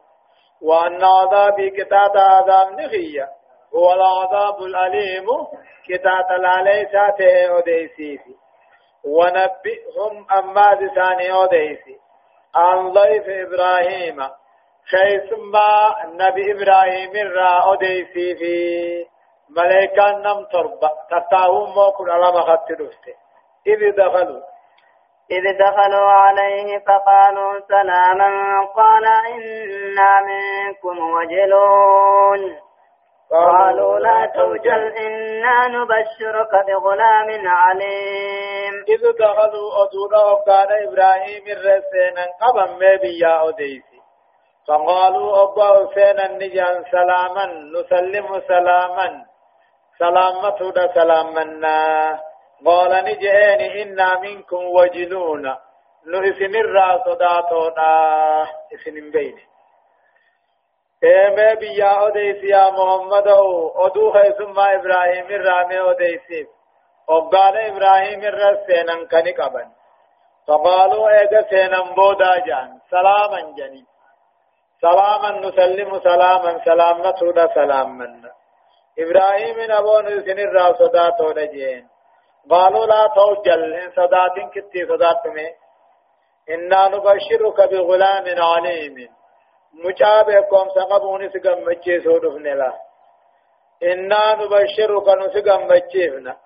وأن عذابي كتات عذاب نخية. هو العذاب الأليم كتات العلي ساته أديسي ونبئهم أما دساني أديسي عن ضيف إبراهيم خيسما نبي إبراهيم را أديسي في ملائكة نم تربة تتاهم موكل على مخط إذ دخلوا. إذ دخلوا عليه فقالوا سلاما قال إنا منكم وجلون. قالوا لا توجل. إنا نبشرك بغلام عليم. إذ دخلوا أدونا وكان إبراهيم الرسينا قبا مبيا أديسي. فقالوا أبا حسين النجان سلاما نسلم سلاما. سلامة سلامنا. قال نجئين إنا منكم وجلون نحسن الرأس داتونا إسن بيني. ايمه بيا اوديس يا محمد أو ثم إبراهيم الرامي اوديس وقال إبراهيم الرسينن كني قبن فقالوا ايغا سينن بودا جان سلاما جني سلاما نسلم سلاما سلاما تودا سلاما إبراهيم نبون سن الراس صداتو نجين قالوا لا توجل ان صدات كتي صدات میں إنا نبشرك بغلام عليم مجاب قوم سقبون سقمتشي سودفن لا إنا نبشرك نسقمتشيفنا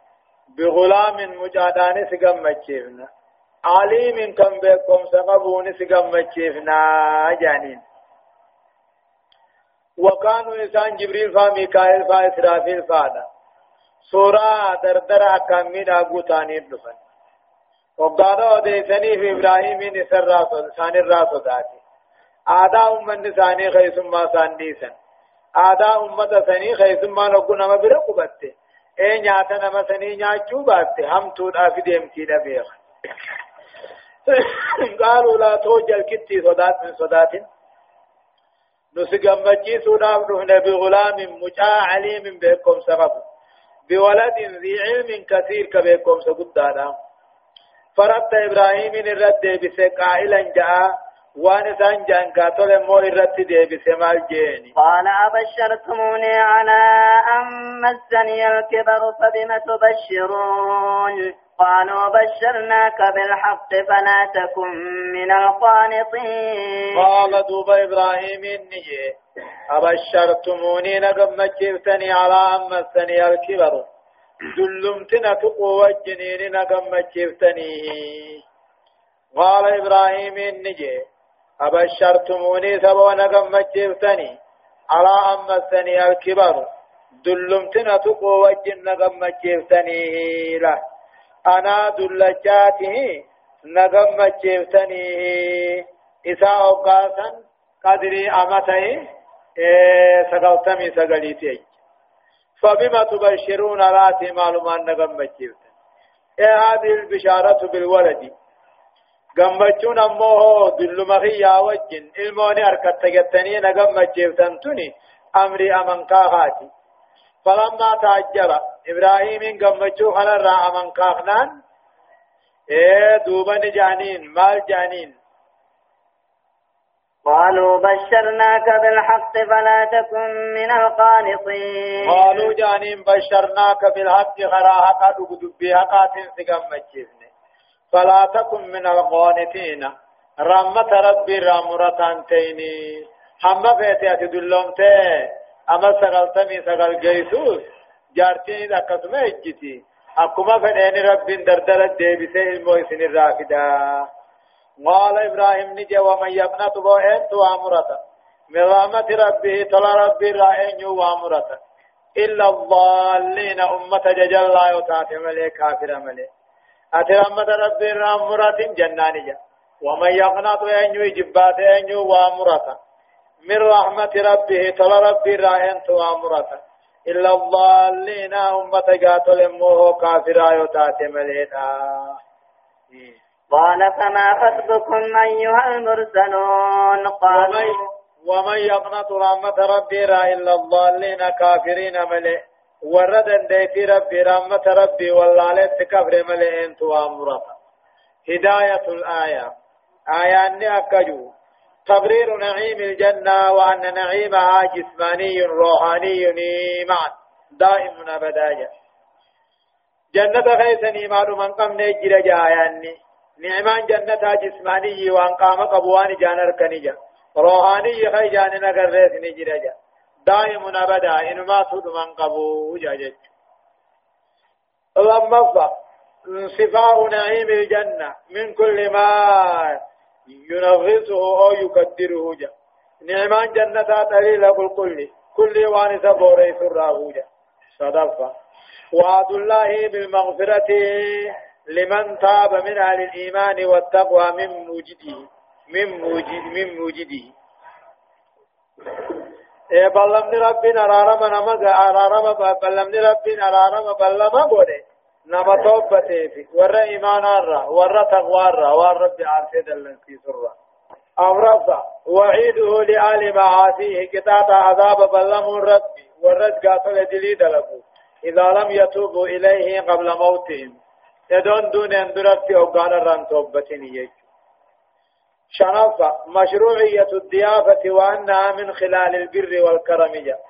بغلام مجادان سقمتشيفنا عليم كم بكم سقبون سقمتشيفنا جانين. وكانوا إنسان جبريل فا ميكائيل فا إسرافيل فادا سورة دردر أكامين أبو تاني دفن وقالوا أديسني في إبراهيم نسر راسو سان الراسو ذاتي. آداء أمن ثاني خيسم ما سان ديسن. آداء أمة ثاني خيسم ما نقول نما برقو اے نياتا نما ثاني نياچو باته هم تود آفي ديمتي لبيخ قالوا لا توجل كتي صدات من صدات نسقمجي سوداب نهن بغلام مجاء عليم بكم سبب بولد ذي علم كثير كبكم سقدانا فرد إبراهيم الرد بسقائلا جاء وان سان جان كاتول مو الرد دي بسمال جيني قال أبشرتموني على أن مسني الكبر فبم تبشرون؟ قالوا بشرناك بالحق فلا تكن من القانطين. قال دوب إبراهيم النجي أبشرتموني نقم مجيبتني على أن مسني الكبر. دلمتنا تقوى الجنين نقم مجيبتني. قال إبراهيم النجي أبشرتموني سبوا نقم مجيبتني على أن مسني الكبر. دلمتنا تقوى الجن نقم مجيبتني له أنا دلجاته نغم جيفتني إسا أوقاسا قدري أمتي سقلتمي سقليتي. فبما تبشرون راتي معلومان نغم جيفتني هذه البشارة بالولد. Gammachuun ammoo dulluma kiyyaa wajjin ilmooni harkatta jettanii na gammacheeftan tuni amrii amankaa haati فلما تعجب إبراهيم قمتشو خلر أمن كاخنان إيه دوبن جانين مال جانين قالوا بشرناك بالحق فلا تكن من القانطين قالوا جانين بشرناك بالحق خراها قد دبيها قاتل سقمتشيفني فلا تكن من القانتين رمت ربي رامرتان تيني. هم فيتي أتدلومتي أما سغلتمي سغل جيسوس. جارتين اكسما إجتي. أكما فدين رب دردل ديبسه المو سن الرافدا قال إبراهيم نجي ومن يبنت بو انت وامرته من رحمة ربه تلا ربي رائن وامرته إلا الضالين أمة ججل لا يتاتي ملي كافر ملي أتي رحمة ربي رامرات جنانية ومن يقنط أن يجبات أن وامرته من رحمة ربه تلا ربي راهن أمرته إلا الضالين أمة قاتل موه كافر آيوتات ملينا قال فما خطبكم أيها المرسلون قالوا ومن يقنط رحمة ربي را إلا الضالين كافرين ملئ ورد ديتي ربي رحمة ربي والله لت كفر ملئ انتو أمرته هداية الآية آيان أكجو تبرير نعيم الجنة وأن نعيمها جسماني روحاني معا دائم أبدا جنة خيسني مالو من قم نجر جاياني نعمان جنة جسماني وان قام قبوان جانر كنجا روحاني خي جان نگر ريس نجر جا دائم أبدا إنما تود من قبو جاجج لما صفاء نعيم الجنة من كل ما ينغصه أو يقدره جا. نعمان جنة دليل كل كل كل وانس بوريس الراهوجا صدفة وعد الله بالمغفرة لمن تاب من أهل الإيمان والتقوى من موجده. من موجد من موجده. بلمني ربنا رارما نما رارما بلمني ربنا رارما بلما بوده. نما توبته في ور ايمان الرا ور تقوى الرا ور رب عارفه دلن في سرا. امرفا وعيده لآل معاصيه كتاب عذاب بلم الرب ورد قاتل دلي دلقو إذا لم يتوبوا إليه قبل موتهم يدون دون اندرت في أوقان الران توبتين يجو شنفة مشروعية الضيافة وأنها من خلال البر والكرم. جاء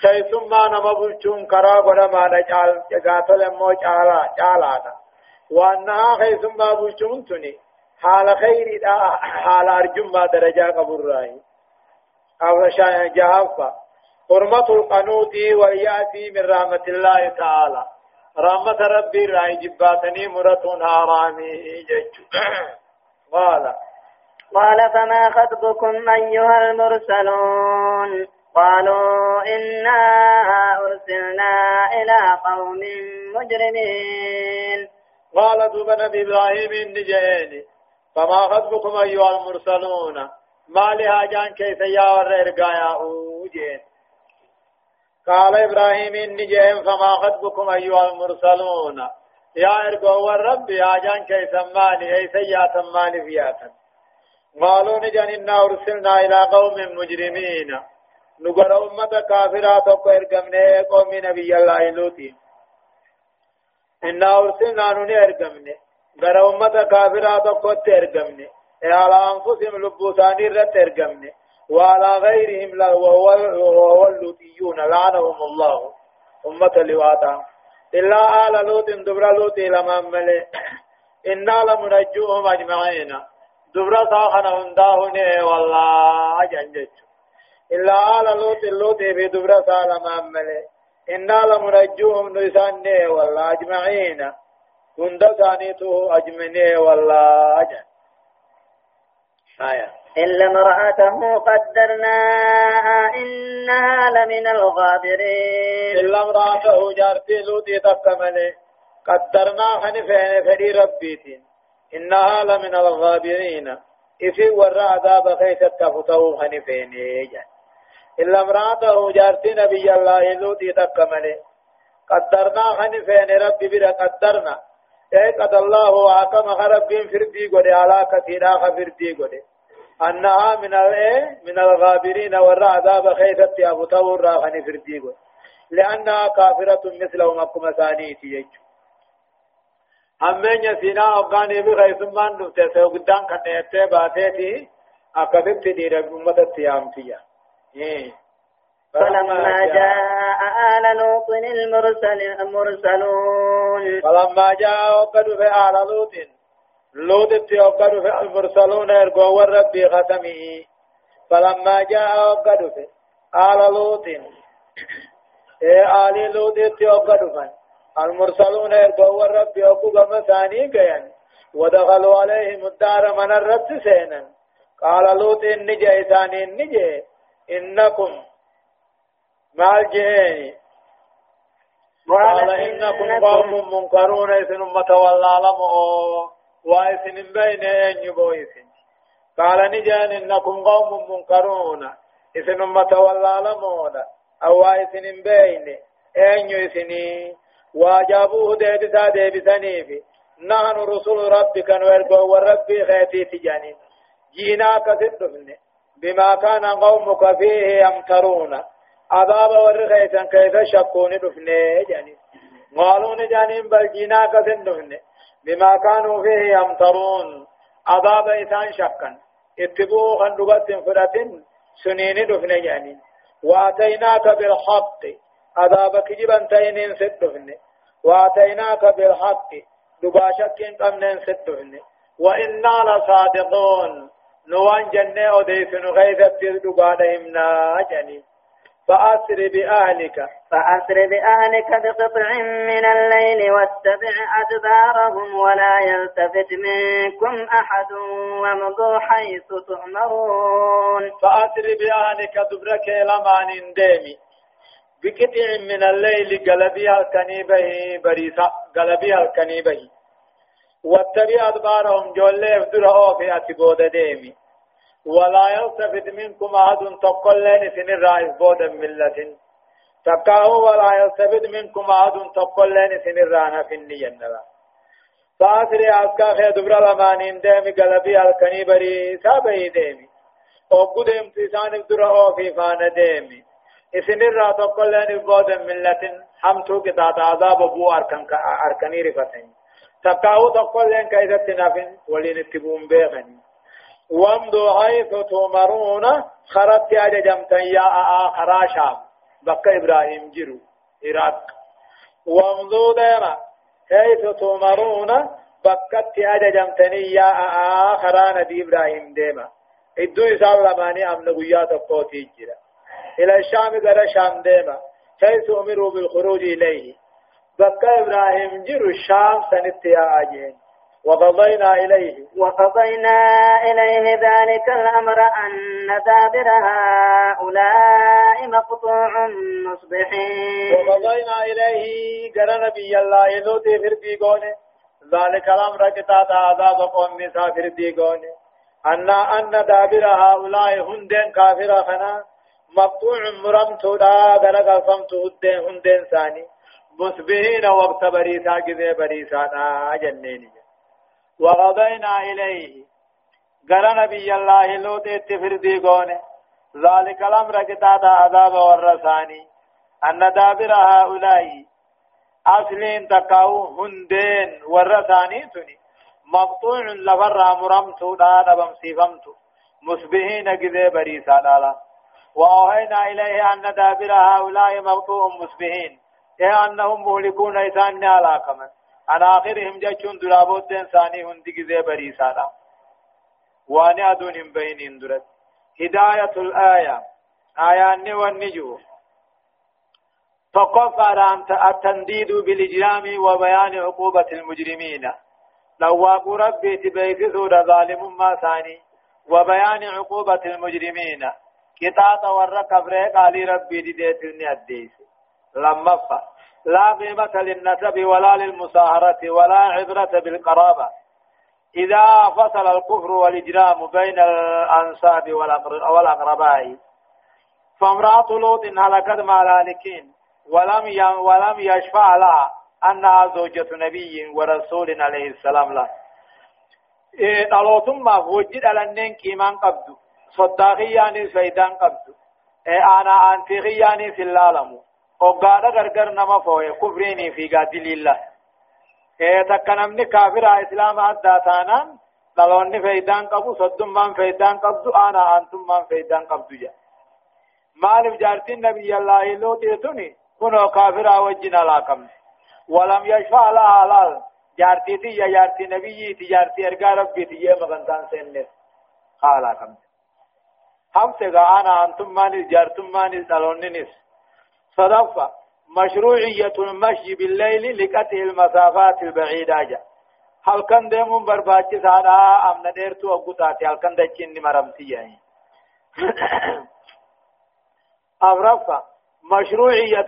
كيسما نما بلچون كرا غدا ما نجال جاتل مو چالا چالا وأنها كيسما بلچون تني حال خير حال أرجم ما درجة قبر رأي. أو جهفة حرمة القنوط واليأتي من رحمة الله تعالى. رحمة ربي رأي جباتني مرة هارامي جج. قال قال فما خطبكم أيها المرسلون؟ قالوا إنا أرسلنا إلى قوم مجرمين. قال دوب نبي إبراهيم جئني. فما خطبكم أيها المرسلون؟ ما لهاجان كيف يا ور إرقايا أوجين قال إبراهيم جئن فما خطبكم أيها المرسلون؟ يا إرقوا والرب يا جان كيف ماني؟ أي سيئة ماني فياتا قالوا نجن إنا أرسلنا إلى قوم مجرمين نقر أمة كافرة تقو إرقمنا قوم نبي الله لوتي إنا أرسلنا نوني إرقمنا قر أمة كافرة تقو إرقمنا على أنفسهم لبوساني رت إرقمنا وعلى غيرهم وهو اللوتيون لعنهم الله أمة لواتا إلا آل لوط دبر لوط لما ملي إنا لمنجوهم أجمعين دبر ساخنا هنداهن والله أجنجت إلا آل لوط لوط في دبر سالما ملي إنا لمنجوهم نسان والله أجمعين هند ثانيته أجمعين والله أجن آية إلا امرأته قدرنا إنها لمن الغابرين إلا امرأته جارتي لوتي تكمل قدرنا حنفين فدي ربيتين إنها لمن الغابرين. إفي ورى عذاب خيث التفتو حنفين إلا امرأته جارتي نبي الله لوتي تكمل قدرنا حنفين ربي بلا قدرنا. إيه قد الله وحكم ربي فردي قد على كثيرا فردي قد أنها من من الغابرين ورى عذاب تور راغني فرديق لأنها كافرة مثلهم أكما ثانيتي يجو أمين يسينا أبغاني بغيث من نفتة سوقدان كان يتبع باتيتي أكبت دير أمة التيامتية فلما جاء آل لوط المرسل المرسلون فلما جاء وقد في آل لوط لوط تيوقد في المرسلون ارجو والرب ختمه فلما جاء وقد في آل لوط إيه آل لوط تيوقد في المرسلون ارجو والرب يقوم ثاني قيان ودخلوا عليهم الدار من الرب سينا. قال لوط النجي ثاني النجي إنكم مع الجهين قال إنكم قوم منكرون إذن والله لمؤ وإسن بين أن يبويسن قال نجان إنكم قوم منكرون أمة والله لمودا أو إسن بين أن يسني واجابوه ديبسا ديبساني في نحن رسول ربك نورقو وربي خيتي تجانين جيناك تدفن بما كان قومك فيه يمترون. عذاب ورغيتا كيف شكون دفنه جانين قالوا نجانين بل جيناك تدفن بما كانوا فيه يمترون. عذاب إسان شكا اتبوه خندقات فرة سنين دفن يعني وأتيناك بالحق. عذاب كجبا تينين ست دفن وآتيناك بالحق. دباشك قمنين ست دفن وإنا لصادقون. نوان جنة أديسن غيثة دبانهم ناجنين فأسر بأهلك. فأسر بأهلك بقطع من الليل واتبع أدبارهم ولا يلتفت منكم أحد وامضوا حيث تؤمرون. فأسر بأهلك دبرك لمان ديمي. بقطع من الليل قلبي الكنيبه بريسا قلبي الكنيبه واتبع أدبارهم جولي فدره في أتبود ديمي. ولا يلتفت منكم أحد تقل لين سن الرئيس بودا ملة تقاه ولا يلتفت منكم أحد تقل لين سن الرانا في النية فأسري أسكا خي دبر لمانين ديمي قلبي الكني بري سابي ديمي. تسان در أو في فان ديمي. اسن الرا تقل لين بودا ملة حمتو كتات عذاب أبو أركن أركني رفتين تقاه تقل لين كيدت نافين ولين اتبون بيغني وامضوا حيث تؤمرون خرجت أججمت يا آخر شام بقى إبراهيم جرو إراق. وامضوا ديما حيث تؤمرون بقت أججمتني يا آخر نبي إبراهيم ديما. إدو إسان لماني أمن قيات القوتي إلى الشام قال شام ديما. حيث أمروا بالخروج إليه. بقى إبراهيم جروا الشام أجين. وقضينا إليه. وقضينا إليه ذلك الأمر أن دابر هؤلاء مقطوع مصبحين. وقضينا إليه. قال نبي الله يلوتي في الديقون ذلك الأمر كتاب عذاب قوم مسافر ديقون أن أن دابر هؤلاء هندين كافر خنا مقطوع مرمت دا درق فمت هندين ثاني مصبحين وقت بريسا كذي بريسا جنيني. وقضينا إليه. قال نبي الله لوط اتفردي قونه ذلك الأمر كتاب عذاب والرساني. أن دابر هؤلاء أصلين تقاو هندين والرساني تني. مقطوع لفر مرمتو دا بمسيفمتو مسبهين قذي بريسا دالا وأوهينا إليه أن دابر هؤلاء مقطوع مسبهين إيه أنهم مهلكون إسان كمن عن آخرهم جاچون درابوت دين ثاني هندي كذي بريسانا أدون بين اندرت هداية الآية. آيان والنجو على التنديد بالإجرام وبيان عقوبة المجرمين. لواق ربي تبيك سورة ظالم ما ثاني. وبيان عقوبة المجرمين. كتاب ورقب ريق علي ربي ديتني الديس لما فا لا قيمة للنسب ولا للمساهرة ولا عبرة بالقرابة. إذا فصل الكفر والإجرام بين الأنساب والأقرباء فامرأة لوط هلكت مع الهالكين ولم ولم يشفع لها أنها زوجة نبي ورسول عليه السلام له. دلوتم ما وجد لنن كيمان قبض صداقياني فيدان قبض أنا أنتيغياني في العالم وقال غرغر نما فوي كفريني في قادل الله إيه تكنمني كافر إسلام أدى تانا دلوني فيدان قبو صدم من فيدان قبض أنا أنتم من فيدان قبض جا مالف جارتين نبي الله لو تيتوني كنو كافر وجنا لاكم ولم يشفع لها لال جارتي تي يا جارتي نبي تي جارتي ارغا ربي تي يا مغنتان هم تغا أنا أنتم من جارتم من دلوني نس صدفة مشروعية المشي بالليل لقطع المسافات البعيدة. جا هل كان ديمون برباچي سادا امنا ديرتو أقوتاتي؟ هل كان دچين مرمتي يعني أمرفا مشروعية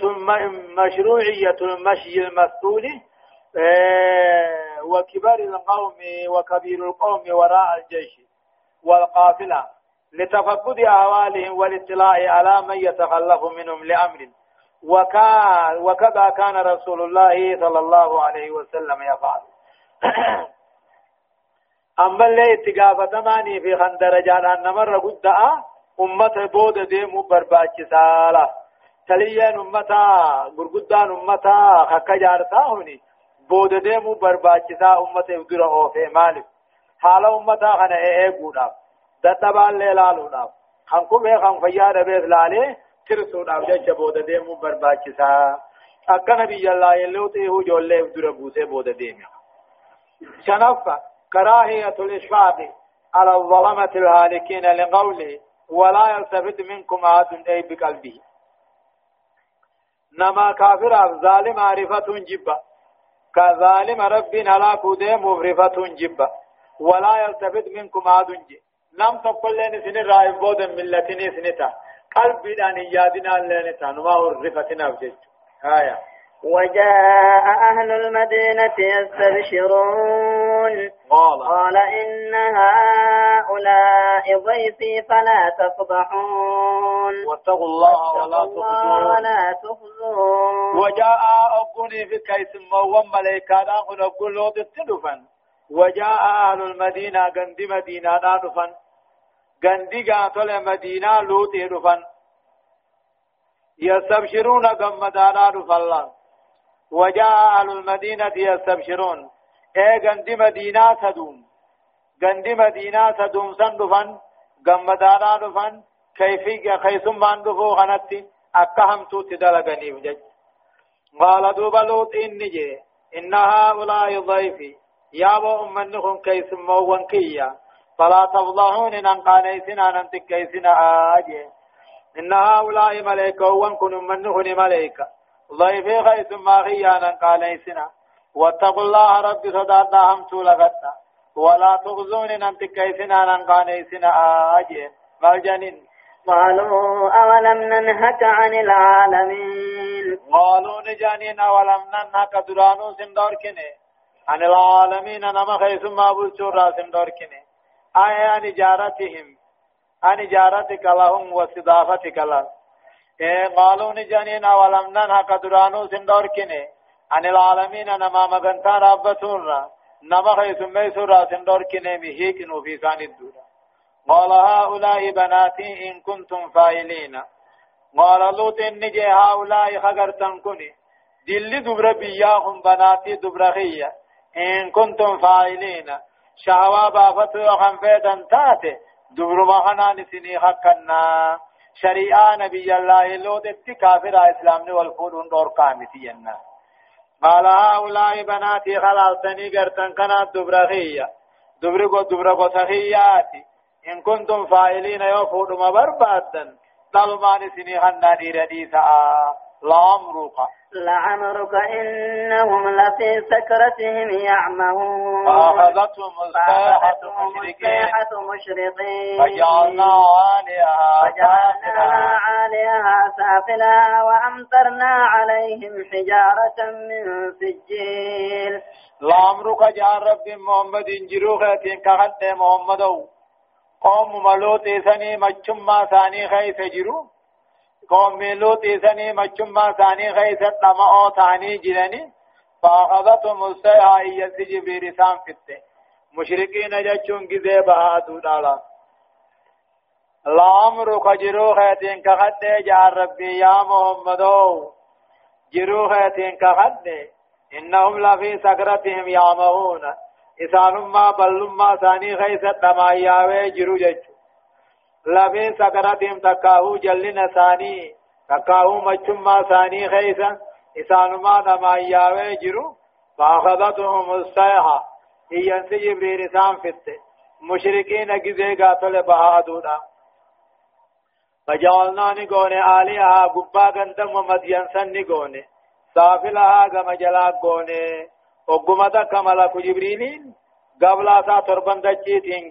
مشروعية المشي المسؤول وكبار القوم وكبير القوم وراء الجيش والقافلة. لتفقد أهوالهم والاطلاع على من يتخلف منهم لأمر. وكذا كان رسول الله صلى الله عليه وسلم يفعل. أما اللي اتقافة ماني في خندر جانا نمر قد أمة بود ديمو برباچ سالة تليين أمتا غرقدان أمتا خكا جارتا هوني. بود ديمو برباچ سا أمة ودر أوفي مالك. حال أمتا خنا إيه قودا. دتبان ليلالو ناف خنكم إيه خن فياد بيت لالي ترسودhaaf jecha booda deemuu barbaachisaa akka nabiyyi Allah yelloo ta'e ijoollee dura buusee booda deeme شنفة كراهية الإشفاق على الظلمة الهالكين لقوله ولا يلتفت منكم أحد أي بقلبه نما كافر ظالم معرفة جبة كظالم رب هلاك ديم مفرفة جبة ولا يلتفت منكم أحد جي نم تقول لين سن رائب بود ملتني سنتا قلبي دان يادنا لين تنما ورفتنا بجد هايا وجاء أهل المدينة يستبشرون. قال قال إن هؤلاء ضيفي فلا تفضحون. واتقوا الله ولا تخزون. ولا تخزون. وجاء أبوني في كيس موم ملائكة نقول أقول تدفن. وجاء أهل المدينة غندي مدينة دفن. غندي قاتل مدينة لوط دفن. يستبشرون غمدانا دفن وجاء أهل المدينة يستبشرون. إيه غندي مدينة تدوم. غندي مدينة تدوم سن دفن. غمدانا دفن. كيفي خيسمان دفو غنتي. أكهم توتي دلغني وجج. قال دوبا لوط إني جي. إن هؤلاء ضيفي. يا أمنهم كيس موان كيا. فلا تفضحون إن قانيسنا أن تكيسنا آجي. إن هؤلاء ملائكة وان كن منهن ملائكة. ضيفي خيث ما خيانا قانيسنا. واتقوا الله رب صداتا هم سولغتا ولا تغزون أن تكيسنا أن قانيسنا آجي. مالجنين قالوا أولم ننهك عن العالمين؟ قالوا نجانين أولم ننهك؟ درانو سندوركني عن العالمين نما خيث ما بلشور راسم دوركني. آية عن إجارتهم عن إجارتك لهم واستضافتك لهم. إيه قالوا نجانين أولم ننهك درانو سندوركني. عن العالمين نما مغنتا رابطون نما خيث ميسور راسم دوركني مهيكن في ثاني الدولة قال هؤلاء بناتي إن كنتم فاعلين. قال لوط نجي هؤلاء خغرتن كني دل دبر بياهم بناتي دبر خيّة إن كنتم فاعلين. شهوا بافت وخن فيدن تاتي. دبر ما خنان سني حقنا شريعة نبي الله لوط كافر إسلام والفودون دور كامتينا قال هؤلاء بناتي خلالتني قرتن كانت دبر خيّة دبر قد دبر قد خيّاتي إن كنتم فاعلين يوفوا ما بربادا طلبان سني هنا ديرديسا لعمرك لعمرك إنهم لفي سكرتهم يعمهون. فأخذتهم الصيحة مشرقين. فجعلنا عاليها فجعلنا عاليها سافلها وأمطرنا عليهم حجارة من سجيل. لعمرك جعل رب محمد جروخة كهد محمد قوم ملوت سني مچما ثاني خيس جرو. قوم ملوت سني مچما ثاني خيس طمع ثاني جرني فأخذتهم السيحة يسجي برسام فته مشركين جچون گزه بهادو دالا الامر خجرو خيتين كخد جار ربي يا محمدو جرو خيتين كخد إنهم لفي سكرتهم يعمهون إسانما بلما ثاني خيسة دماياوي جرو جچو لبين سكرتهم تكاهو جلنا ثاني تكاهو مچما ثاني خيسة إسانما دماياوي جرو فأخذتهم الصيحة هي جبريل إسان فت مشركين جزي قاتل بهادونا فجعلنا نقوني آليها قبا قندم ومدين سن نقوني سافلها كما جلاك قوني oggumata kamalaku jibriiliin gablaasaa torban dachiitiin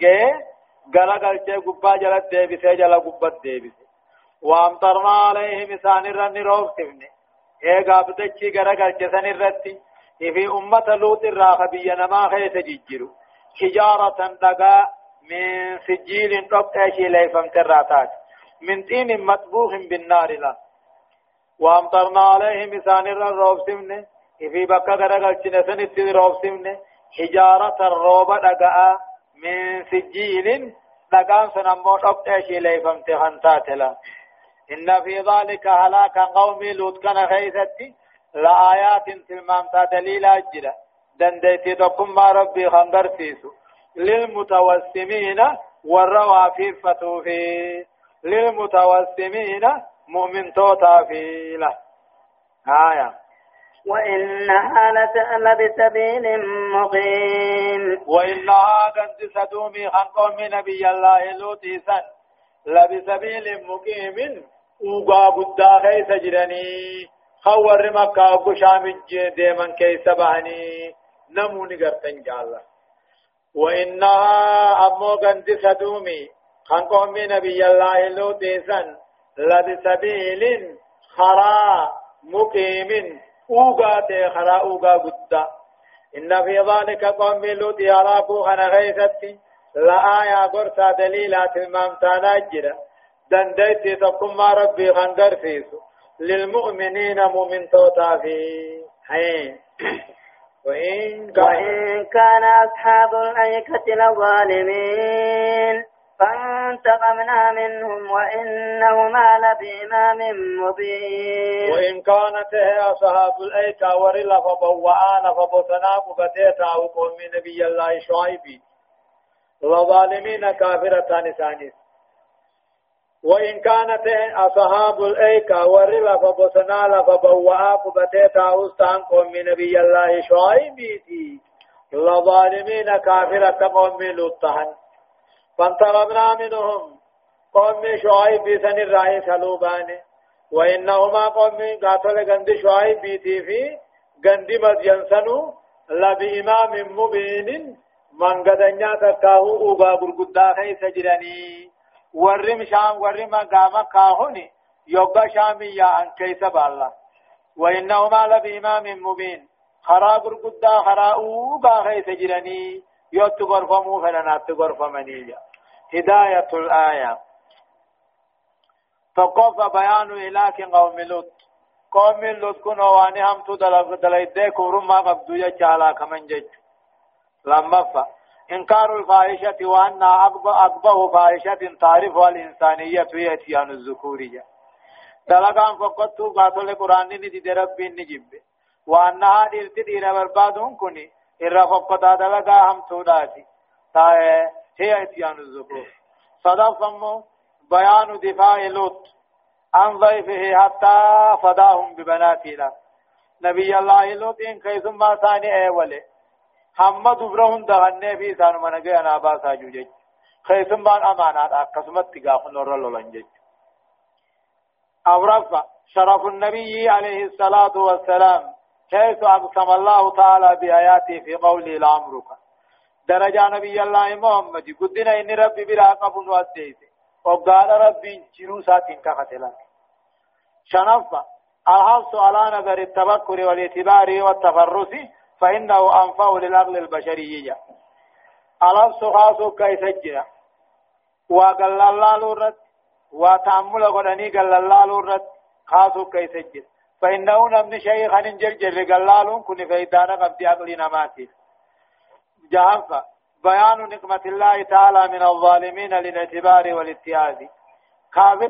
ga'ee gala galchee gubbaa jala deebisee jala gubbat deebise. وامطرنا عليهم إسان الرن روكتفن إيقا بدتشي غرا قلچسن الرتي في أمة لوط الراخ بينما خيس ججرو حجارة دقا من سجيل تبتشي ليفم تراتات من طين مطبوخ بالنار لا وامطرنا عليهم إسان الرن روكتفن في بكا غرغل چنسن اتد روبسمن حجارة الروبة دقاء من سجيل دقان سنمو ربتشي ليفم تخنتاتلا إن في ذلك هلاك قوم لوط كان خيثتي لآيات تلمامتا دليل أجرة دنديتي تقم ما ربي خنگر سيسو للمتوسمين والروافي فتوفي للمتوسمين مؤمن توتا في له آية وإنها لبسبيل مقيم. وإنها قد سدومي عن قوم نبي الله لوطي سن. لبسبيل مقيم. وقا قدا خيس جرني. خور مكة وقشام ديمن كيس بهني. نموني قرتن جالله وإنها أمو قد سدومي عن قوم نبي الله لوطي سن. لبسبيل خرا مقيم. اوغا تي خرا اوغا غدا ان في ذلك قوم لوط يراكو خنا غيثتي لا آية غرسا دليلات المامتانا جرا دنديت تقم ما ربي خنگر فيسو للمؤمنين مؤمن توتا في حين وإن كان, وإن كان أصحاب الأيكة لظالمين فانتقمنا منهم وإنهما لبإمام مبين. وإن كانت هي أصحاب الأيكة ورلا فبوآن فبطنا قبتيتا وقوم نبي الله شعيب وظالمين كافرة نسانيس وإن كانت أصحاب الأيكة ورلا فبطنا لفبوآ قبتيتا وستان قوم نبي الله شعيب لظالمين كافرة قوم لطهن فانطلبنا منهم قوم شعيب بيسن الرأي سلوبان وإنهما قوم قاتل غند شعيب بيتي في غند مدين سنو. لبإمام مبين. من قدنيا تكاهو أوبا برقدا خيس جراني. ورم شام ورم قام كاهوني يوغا شامي يا أن كيس بالله وإنهما لبإمام مبين. خرا برقدا خرا أوبا خيس جراني. يوت غرفمو فلنا تغرفمني هداية الآية. تقوف بيان إلاك قوم لوط. قوم لوط كن واني هم تدلق دلائد كورم ما قبضو يجعلا كمن جج لما فا. إنكار الفاحشة وأن أقبه فاحشة تعرف الإنسانية يأتيان الذكورية. دلقان فقط قاتل قرآن ندي ربي نجيب وأنها ديرت دير بربادون كني. إرى فقط دلقا هم توداتي هي إتيان الذكور صدق بيان دفاع لوط. عن ضيفه حتى فداهم ببناته له نبي الله لوط إن كيسم ما ثاني أولي هم دبرهن دهن في سان من جاء أنا باسا جوجي كيسم بان أمانات أقسمت تقاف نور لولنجي أورفا شرف النبي عليه الصلاة والسلام. كيف أقسم الله تعالى بآياته في قوله لأمرك درجة نبي الله محمد قدنا إن ربي بلا قبل وأديته وقال ربي جرو ساتين كختلا شنفة الحرص على نظر التفكر والاعتبار والتفرس فإنه أنفع للعقل البشري الحرص خاص كيف جرى وقال الله قدني قال الله فإنه نمن شيخ ننجل جل قال الله كن جهنفة بيان نقمة الله تعالى من الظالمين للاعتبار والاتياز. كافر